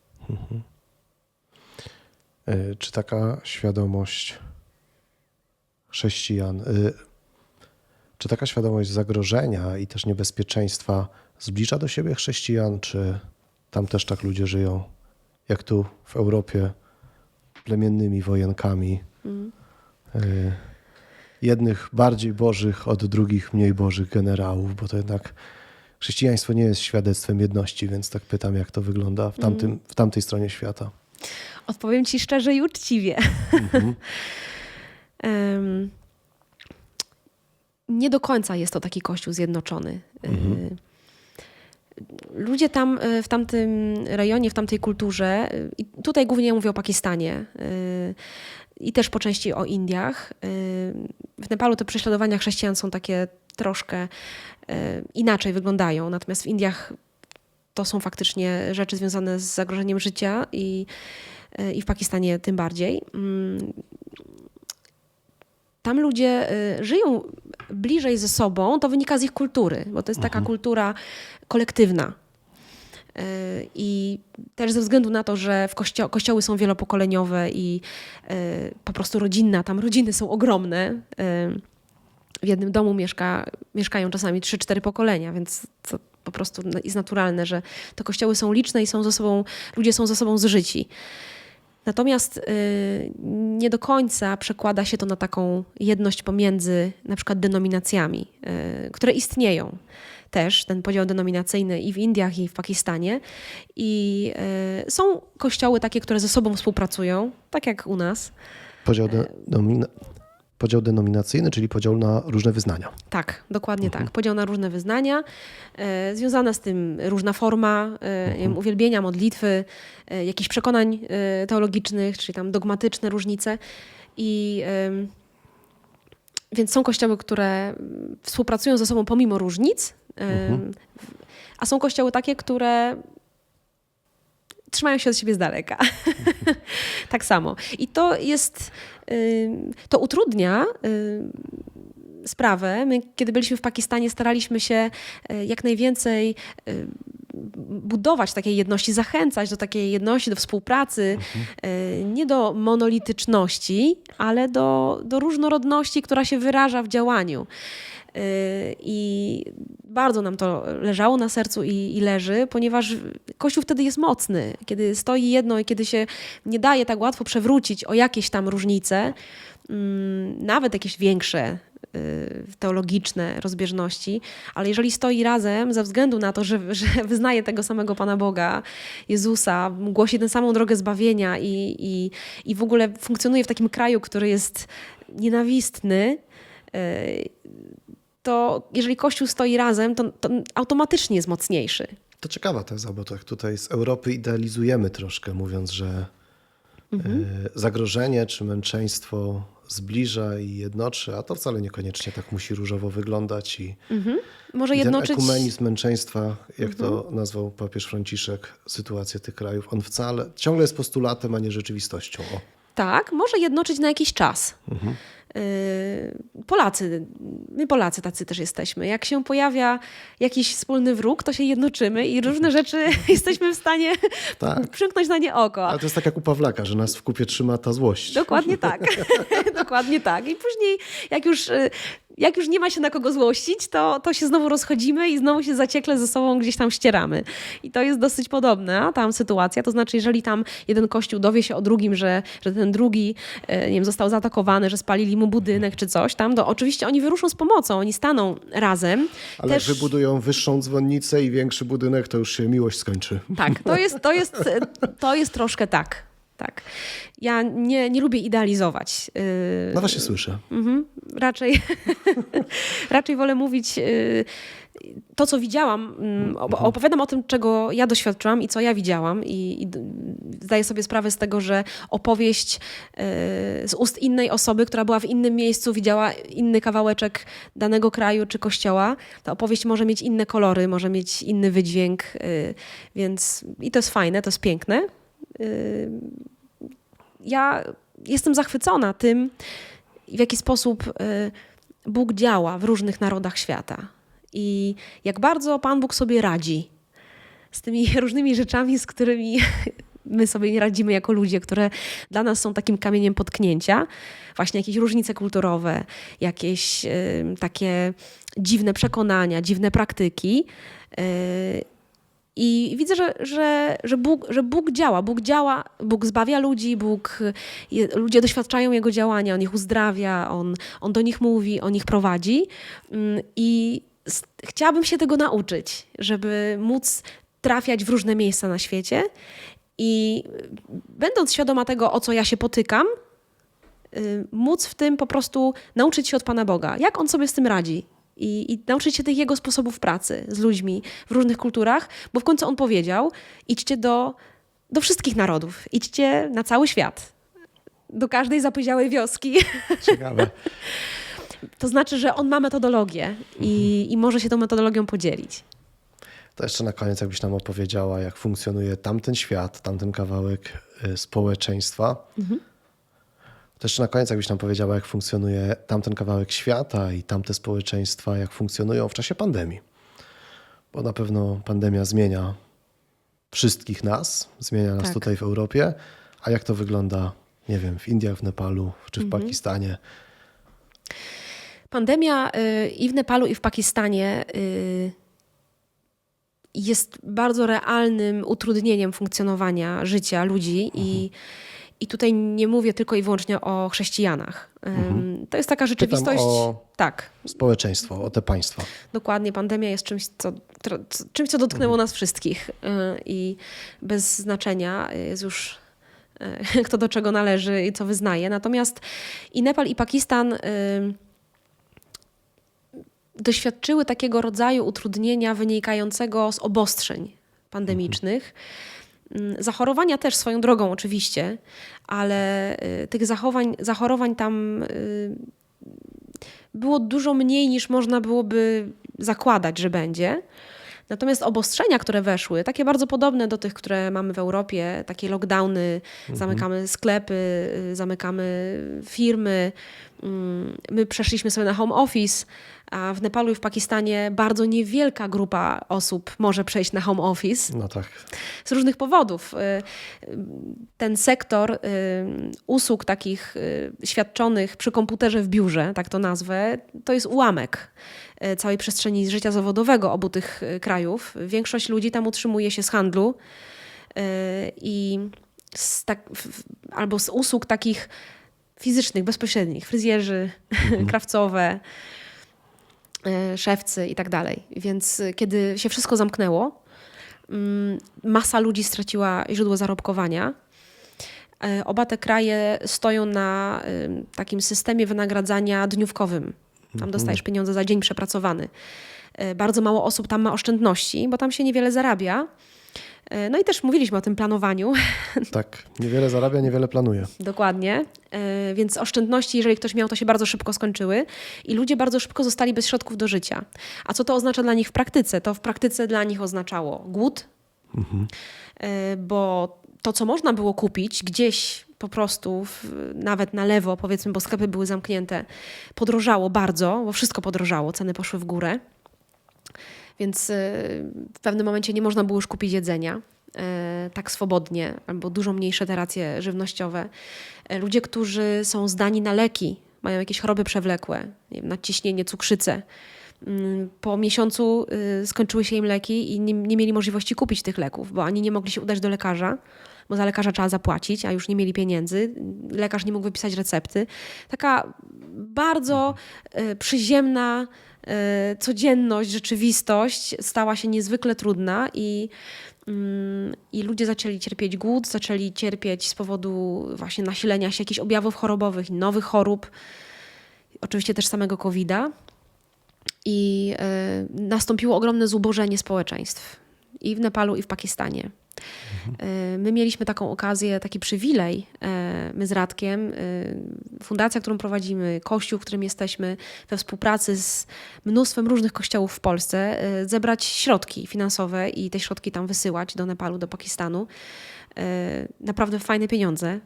Y, Czy taka świadomość chrześcijan, y, czy taka świadomość zagrożenia i też niebezpieczeństwa zbliża do siebie chrześcijan, czy tam też tak ludzie żyją, jak tu w Europie, plemiennymi wojenkami, y, jednych bardziej bożych od drugich mniej bożych generałów, bo to jednak chrześcijaństwo nie jest świadectwem jedności, więc tak pytam, jak to wygląda w, tamtym, w tamtej stronie świata. Odpowiem ci szczerze i uczciwie. Em, nie do końca jest to taki kościół zjednoczony. Y, Ludzie tam y, w tamtym rejonie, w tamtej kulturze, y, i tutaj głównie mówię o Pakistanie i też po części o Indiach. W Nepalu te prześladowania chrześcijan są takie troszkę e, inaczej wyglądają. Natomiast w Indiach to są faktycznie rzeczy związane z zagrożeniem życia i, e, i w Pakistanie tym bardziej. Tam ludzie y, żyją bliżej ze sobą, to wynika z ich kultury, bo to jest taka kultura kolektywna. Y, I też ze względu na to, że w kościo- kościoły są wielopokoleniowe i y, po prostu rodzinna, tam rodziny są ogromne. W jednym domu mieszka, mieszkają czasami 3-4 pokolenia, więc to po prostu jest naturalne, że te kościoły są liczne i są ze sobą, ludzie są ze sobą zżyci. Natomiast y, nie do końca przekłada się to na taką jedność pomiędzy na przykład denominacjami, y, które istnieją też, ten podział denominacyjny i w Indiach, i w Pakistanie. I y, są kościoły takie, które ze sobą współpracują, tak jak u nas. Podział, de, domina, podział denominacyjny, czyli podział na różne wyznania. Tak, dokładnie tak. Podział na różne wyznania, e, związana z tym różna forma e, wiem, uwielbienia, modlitwy, e, jakichś przekonań e, teologicznych, czyli tam dogmatyczne różnice. I więc są kościoły, które współpracują ze sobą pomimo różnic, em, a są kościoły takie, które trzymają się od siebie z daleka. tak samo. I to jest, ym, to utrudnia ym, sprawę. My, kiedy byliśmy w Pakistanie, staraliśmy się y, jak najwięcej y, budować takiej jedności, zachęcać do takiej jedności, do współpracy, y, nie do monolityczności, ale do, do różnorodności, która się wyraża w działaniu. I bardzo nam to leżało na sercu i, i leży, ponieważ Kościół wtedy jest mocny. Kiedy stoi jedno i kiedy się nie daje tak łatwo przewrócić o jakieś tam różnice, mm, nawet jakieś większe y, teologiczne rozbieżności, ale jeżeli stoi razem ze względu na to, że, że wyznaje tego samego Pana Boga, Jezusa, głosi tę samą drogę zbawienia i, i, i w ogóle funkcjonuje w takim kraju, który jest nienawistny, y, to jeżeli Kościół stoi razem, to, to automatycznie jest mocniejszy. To ciekawa teza, bo tak tutaj z Europy idealizujemy troszkę, mówiąc, że e, zagrożenie czy męczeństwo zbliża i jednoczy, a to wcale niekoniecznie tak musi różowo wyglądać. I, Może i ten jednoczyć. ekumenizm męczeństwa, jak to nazwał papież Franciszek, sytuację tych krajów, on wcale ciągle jest postulatem, a nie rzeczywistością. O. Tak, może jednoczyć na jakiś czas. Yy, Polacy, my Polacy tacy też jesteśmy. Jak się pojawia jakiś wspólny wróg, to się jednoczymy i różne rzeczy jesteśmy w stanie Tak. przymknąć na nie oko. Ale to jest tak jak u Pawlaka, że nas w kupie trzyma ta złość. Dokładnie tak. Dokładnie tak. I później, jak już, y, jak już nie ma się na kogo złościć, to, to się znowu rozchodzimy i znowu się zaciekle ze sobą gdzieś tam ścieramy. I to jest dosyć podobna tam sytuacja. To znaczy, jeżeli tam jeden kościół dowie się o drugim, że, że ten drugi y, nie wiem, został zaatakowany, że spalili mu budynek czy coś tam, to oczywiście oni wyruszą z pomocą, oni staną razem. Ale Też... jak wybudują wyższą dzwonnicę i większy budynek, to już się miłość skończy. Tak, to jest, to jest, to jest troszkę tak. Tak. Ja nie, nie lubię idealizować. y, No właśnie słyszę. Mhm. Raczej, raczej wolę mówić y, to, co widziałam. mm, op- Opowiadam o tym, czego ja doświadczyłam i co ja widziałam. I, i zdaję sobie sprawę z tego, że opowieść y, z ust innej osoby, która była w innym miejscu, widziała inny kawałeczek danego kraju czy kościoła, ta opowieść może mieć inne kolory, może mieć inny wydźwięk. y, Więc i to jest fajne, to jest piękne. Y, Ja jestem zachwycona tym, w jaki sposób Bóg działa w różnych narodach świata i jak bardzo Pan Bóg sobie radzi z tymi różnymi rzeczami, z którymi my sobie nie radzimy jako ludzie, które dla nas są takim kamieniem potknięcia. Właśnie jakieś różnice kulturowe, jakieś y, takie dziwne przekonania, dziwne praktyki. Y, i widzę, że, że, że, Bóg, że Bóg działa. Bóg działa, Bóg zbawia ludzi, Bóg, je, ludzie doświadczają Jego działania, On ich uzdrawia, On, on do nich mówi, On ich prowadzi. I chciałabym się tego nauczyć, żeby móc trafiać w różne miejsca na świecie i będąc świadoma tego, o co ja się potykam, y, móc w tym po prostu nauczyć się od Pana Boga, jak On sobie z tym radzi. I, I nauczyć się tych Jego sposobów pracy z ludźmi w różnych kulturach, bo w końcu On powiedział, idźcie do, do wszystkich narodów, idźcie na cały świat, do każdej zapomniałej wioski. Ciekawe. To znaczy, że on ma metodologię i, i może się tą metodologią podzielić. To jeszcze na koniec, jakbyś nam opowiedziała, jak funkcjonuje tamten świat, tamten kawałek y, społeczeństwa. To jeszcze na koniec, jakbyś nam powiedziała, jak funkcjonuje tamten kawałek świata i tamte społeczeństwa, jak funkcjonują w czasie pandemii. Bo na pewno pandemia zmienia wszystkich nas, zmienia nas Tak. tutaj w Europie. A jak to wygląda, nie wiem, w Indiach, w Nepalu czy w Pakistanie? Pandemia y, i w Nepalu, i w Pakistanie y, jest bardzo realnym utrudnieniem funkcjonowania życia ludzi i, i tutaj nie mówię tylko i wyłącznie o chrześcijanach. Ym, To jest taka rzeczywistość. o- Tak, Społeczeństwo, o te państwa. dokładnie. Pandemia jest czymś, co, czymś, co dotknęło nas wszystkich y, i bez znaczenia jest już y, kto do czego należy i co wyznaje. Natomiast i Nepal, i Pakistan y, doświadczyły takiego rodzaju utrudnienia wynikającego z obostrzeń pandemicznych. Mm, Zachorowania też swoją drogą oczywiście, ale y, tych zachowań, zachorowań tam y, było dużo mniej niż można byłoby zakładać, że będzie. Natomiast obostrzenia, które weszły, takie bardzo podobne do tych, które mamy w Europie, takie lockdowny, zamykamy sklepy, y, zamykamy firmy. Mm, My przeszliśmy sobie na home office, a w Nepalu i w Pakistanie bardzo niewielka grupa osób może przejść na home office No tak. z różnych powodów. Y, Ten sektor y, usług takich y, świadczonych przy komputerze w biurze, tak to nazwę, to jest ułamek całej przestrzeni życia zawodowego obu tych krajów. Większość ludzi tam utrzymuje się z handlu i z tak, albo z usług takich fizycznych, bezpośrednich, fryzjerzy, krawcowe, y, szewcy i tak dalej. Więc y, kiedy się wszystko zamknęło, mm, masa ludzi straciła źródło zarobkowania. E, Oba te kraje stoją na takim systemie wynagradzania dniówkowym. Tam dostajesz pieniądze za dzień przepracowany. Bardzo mało osób tam ma oszczędności, bo tam się niewiele zarabia. E, No i też mówiliśmy o tym planowaniu, Tak. Niewiele zarabia, niewiele planuje. dokładnie. E, Więc oszczędności, jeżeli ktoś miał, to się bardzo szybko skończyły i ludzie bardzo szybko zostali bez środków do życia. A co to oznacza dla nich w praktyce? To w praktyce dla nich oznaczało głód, E, bo to, co można było kupić gdzieś po prostu, w, nawet na lewo, powiedzmy, bo sklepy były zamknięte, podrożało bardzo, bo wszystko podrożało, ceny poszły w górę. Więc e, w pewnym momencie nie można było już kupić jedzenia e, tak swobodnie, albo dużo mniejsze te racje żywnościowe. E, Ludzie, którzy są zdani na leki, mają jakieś choroby przewlekłe, nadciśnienie, cukrzycę, Mm, po miesiącu y, skończyły się im leki i nie, nie mieli możliwości kupić tych leków, bo ani nie mogli się udać do lekarza, bo za lekarza trzeba zapłacić, a już nie mieli pieniędzy. Lekarz nie mógł wypisać recepty. Taka bardzo y, przyziemna y, codzienność, rzeczywistość stała się niezwykle trudna i, mm, i ludzie zaczęli cierpieć głód, zaczęli cierpieć z powodu właśnie nasilenia się jakichś objawów chorobowych, nowych chorób, oczywiście też samego COVID-a. I e, nastąpiło ogromne zubożenie społeczeństw i w Nepalu, i w Pakistanie. E, My mieliśmy taką okazję, taki przywilej, e, my z Radkiem, e, fundacja, którą prowadzimy, kościół, w którym jesteśmy, we współpracy z mnóstwem różnych kościołów w Polsce, e, zebrać środki finansowe i te środki tam wysyłać do Nepalu, do Pakistanu. E, Naprawdę fajne pieniądze e,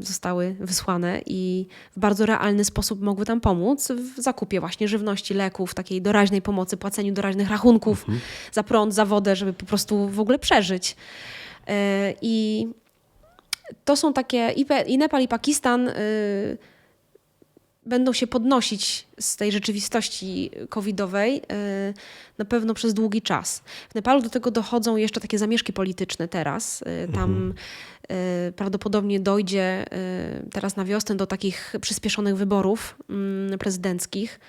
zostały wysłane i w bardzo realny sposób mogły tam pomóc w zakupie właśnie żywności, leków, takiej doraźnej pomocy, płaceniu doraźnych rachunków za prąd, za wodę, żeby po prostu w ogóle przeżyć. E, I to są takie, i Nepal, i Pakistan będą się podnosić z tej rzeczywistości covidowej y, na pewno przez długi czas. W Nepalu do tego dochodzą jeszcze takie zamieszki polityczne teraz. Y, Tam y, prawdopodobnie dojdzie teraz na wiosnę do takich przyspieszonych wyborów mm, prezydenckich.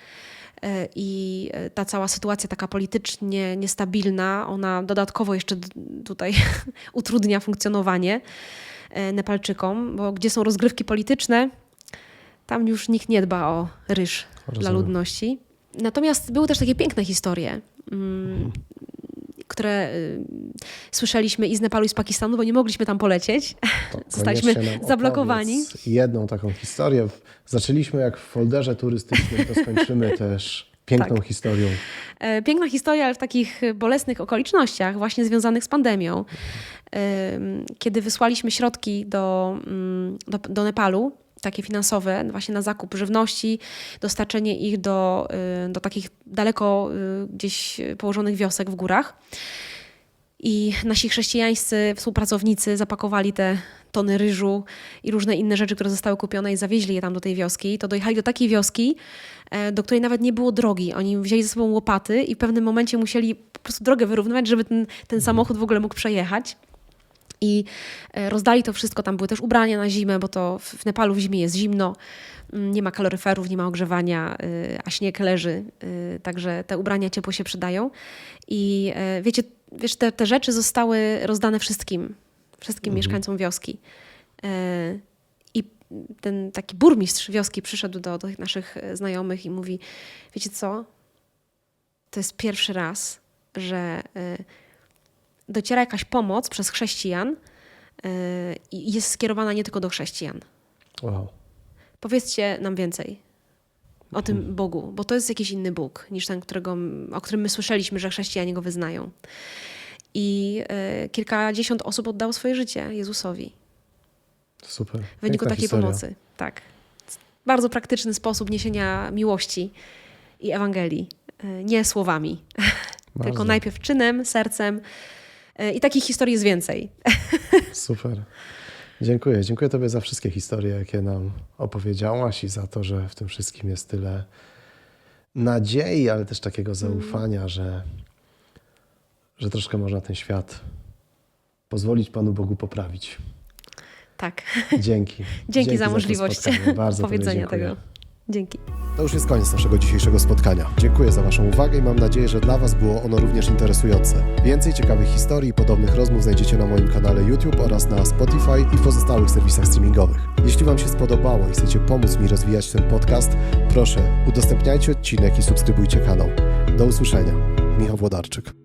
I ta cała sytuacja taka politycznie niestabilna, ona dodatkowo jeszcze tutaj utrudnia funkcjonowanie Nepalczykom, bo gdzie są rozgrywki polityczne, tam już nikt nie dba o ryż dla Rozumiem. ludności. Natomiast były też takie piękne historie, mm, które y, słyszeliśmy i z Nepalu, i z Pakistanu, bo nie mogliśmy tam polecieć. To Zostaliśmy zablokowani. Jedną taką historię. Zaczęliśmy jak w folderze turystycznym, to skończymy też piękną Tak. historią. E, Piękna historia, ale w takich bolesnych okolicznościach, właśnie związanych z pandemią. Ym, Kiedy wysłaliśmy środki do, mm, do, do Nepalu, takie finansowe, właśnie na zakup żywności, dostarczenie ich do, y, do takich daleko y, gdzieś położonych wiosek w górach. I nasi chrześcijańscy współpracownicy zapakowali te tony ryżu i różne inne rzeczy, które zostały kupione i zawieźli je tam do tej wioski. To dojechali do takiej wioski, e, do której nawet nie było drogi. Oni wzięli ze sobą łopaty i w pewnym momencie musieli po prostu drogę wyrównywać, żeby ten, ten samochód w ogóle mógł przejechać. I e, rozdali to wszystko. Tam były też ubrania na zimę, bo to w Nepalu w zimie jest zimno. Mm, Nie ma kaloryferów, nie ma ogrzewania, y, a śnieg leży, y, także te ubrania ciepło się przydają. I e, wiecie, wiesz, te, te rzeczy zostały rozdane wszystkim, wszystkim mieszkańcom wioski. E, I ten taki burmistrz wioski przyszedł do, do naszych e, znajomych i mówi: Wiecie co? To jest pierwszy raz, że e, dociera jakaś pomoc przez chrześcijan e, i jest skierowana nie tylko do chrześcijan. Wow. Powiedzcie nam więcej o tym Bogu, bo to jest jakiś inny Bóg niż ten, którego, o którym my słyszeliśmy, że chrześcijanie go wyznają. I e, kilkadziesiąt osób oddało swoje życie Jezusowi Super. w wyniku Piękna takiej historia. pomocy. Tak. Bardzo praktyczny sposób niesienia miłości i Ewangelii. E, Nie słowami, tylko najpierw czynem, sercem. E, I takich historii jest więcej. Super. Dziękuję. Dziękuję Tobie za wszystkie historie, jakie nam opowiedziałaś i za to, że w tym wszystkim jest tyle nadziei, ale też takiego zaufania, że, że troszkę można ten świat pozwolić Panu Bogu poprawić. Tak. Dzięki. Dzięki, za to możliwość powiedzenia tego. Dzięki. To już jest koniec naszego dzisiejszego spotkania. Dziękuję za Waszą uwagę i mam nadzieję, że dla Was było ono również interesujące. Więcej ciekawych historii i podobnych rozmów znajdziecie na moim kanale YouTube oraz na Spotify i pozostałych serwisach streamingowych. Jeśli Wam się spodobało i chcecie pomóc mi rozwijać ten podcast, proszę udostępniajcie odcinek i subskrybujcie kanał. Do usłyszenia. Michał Włodarczyk.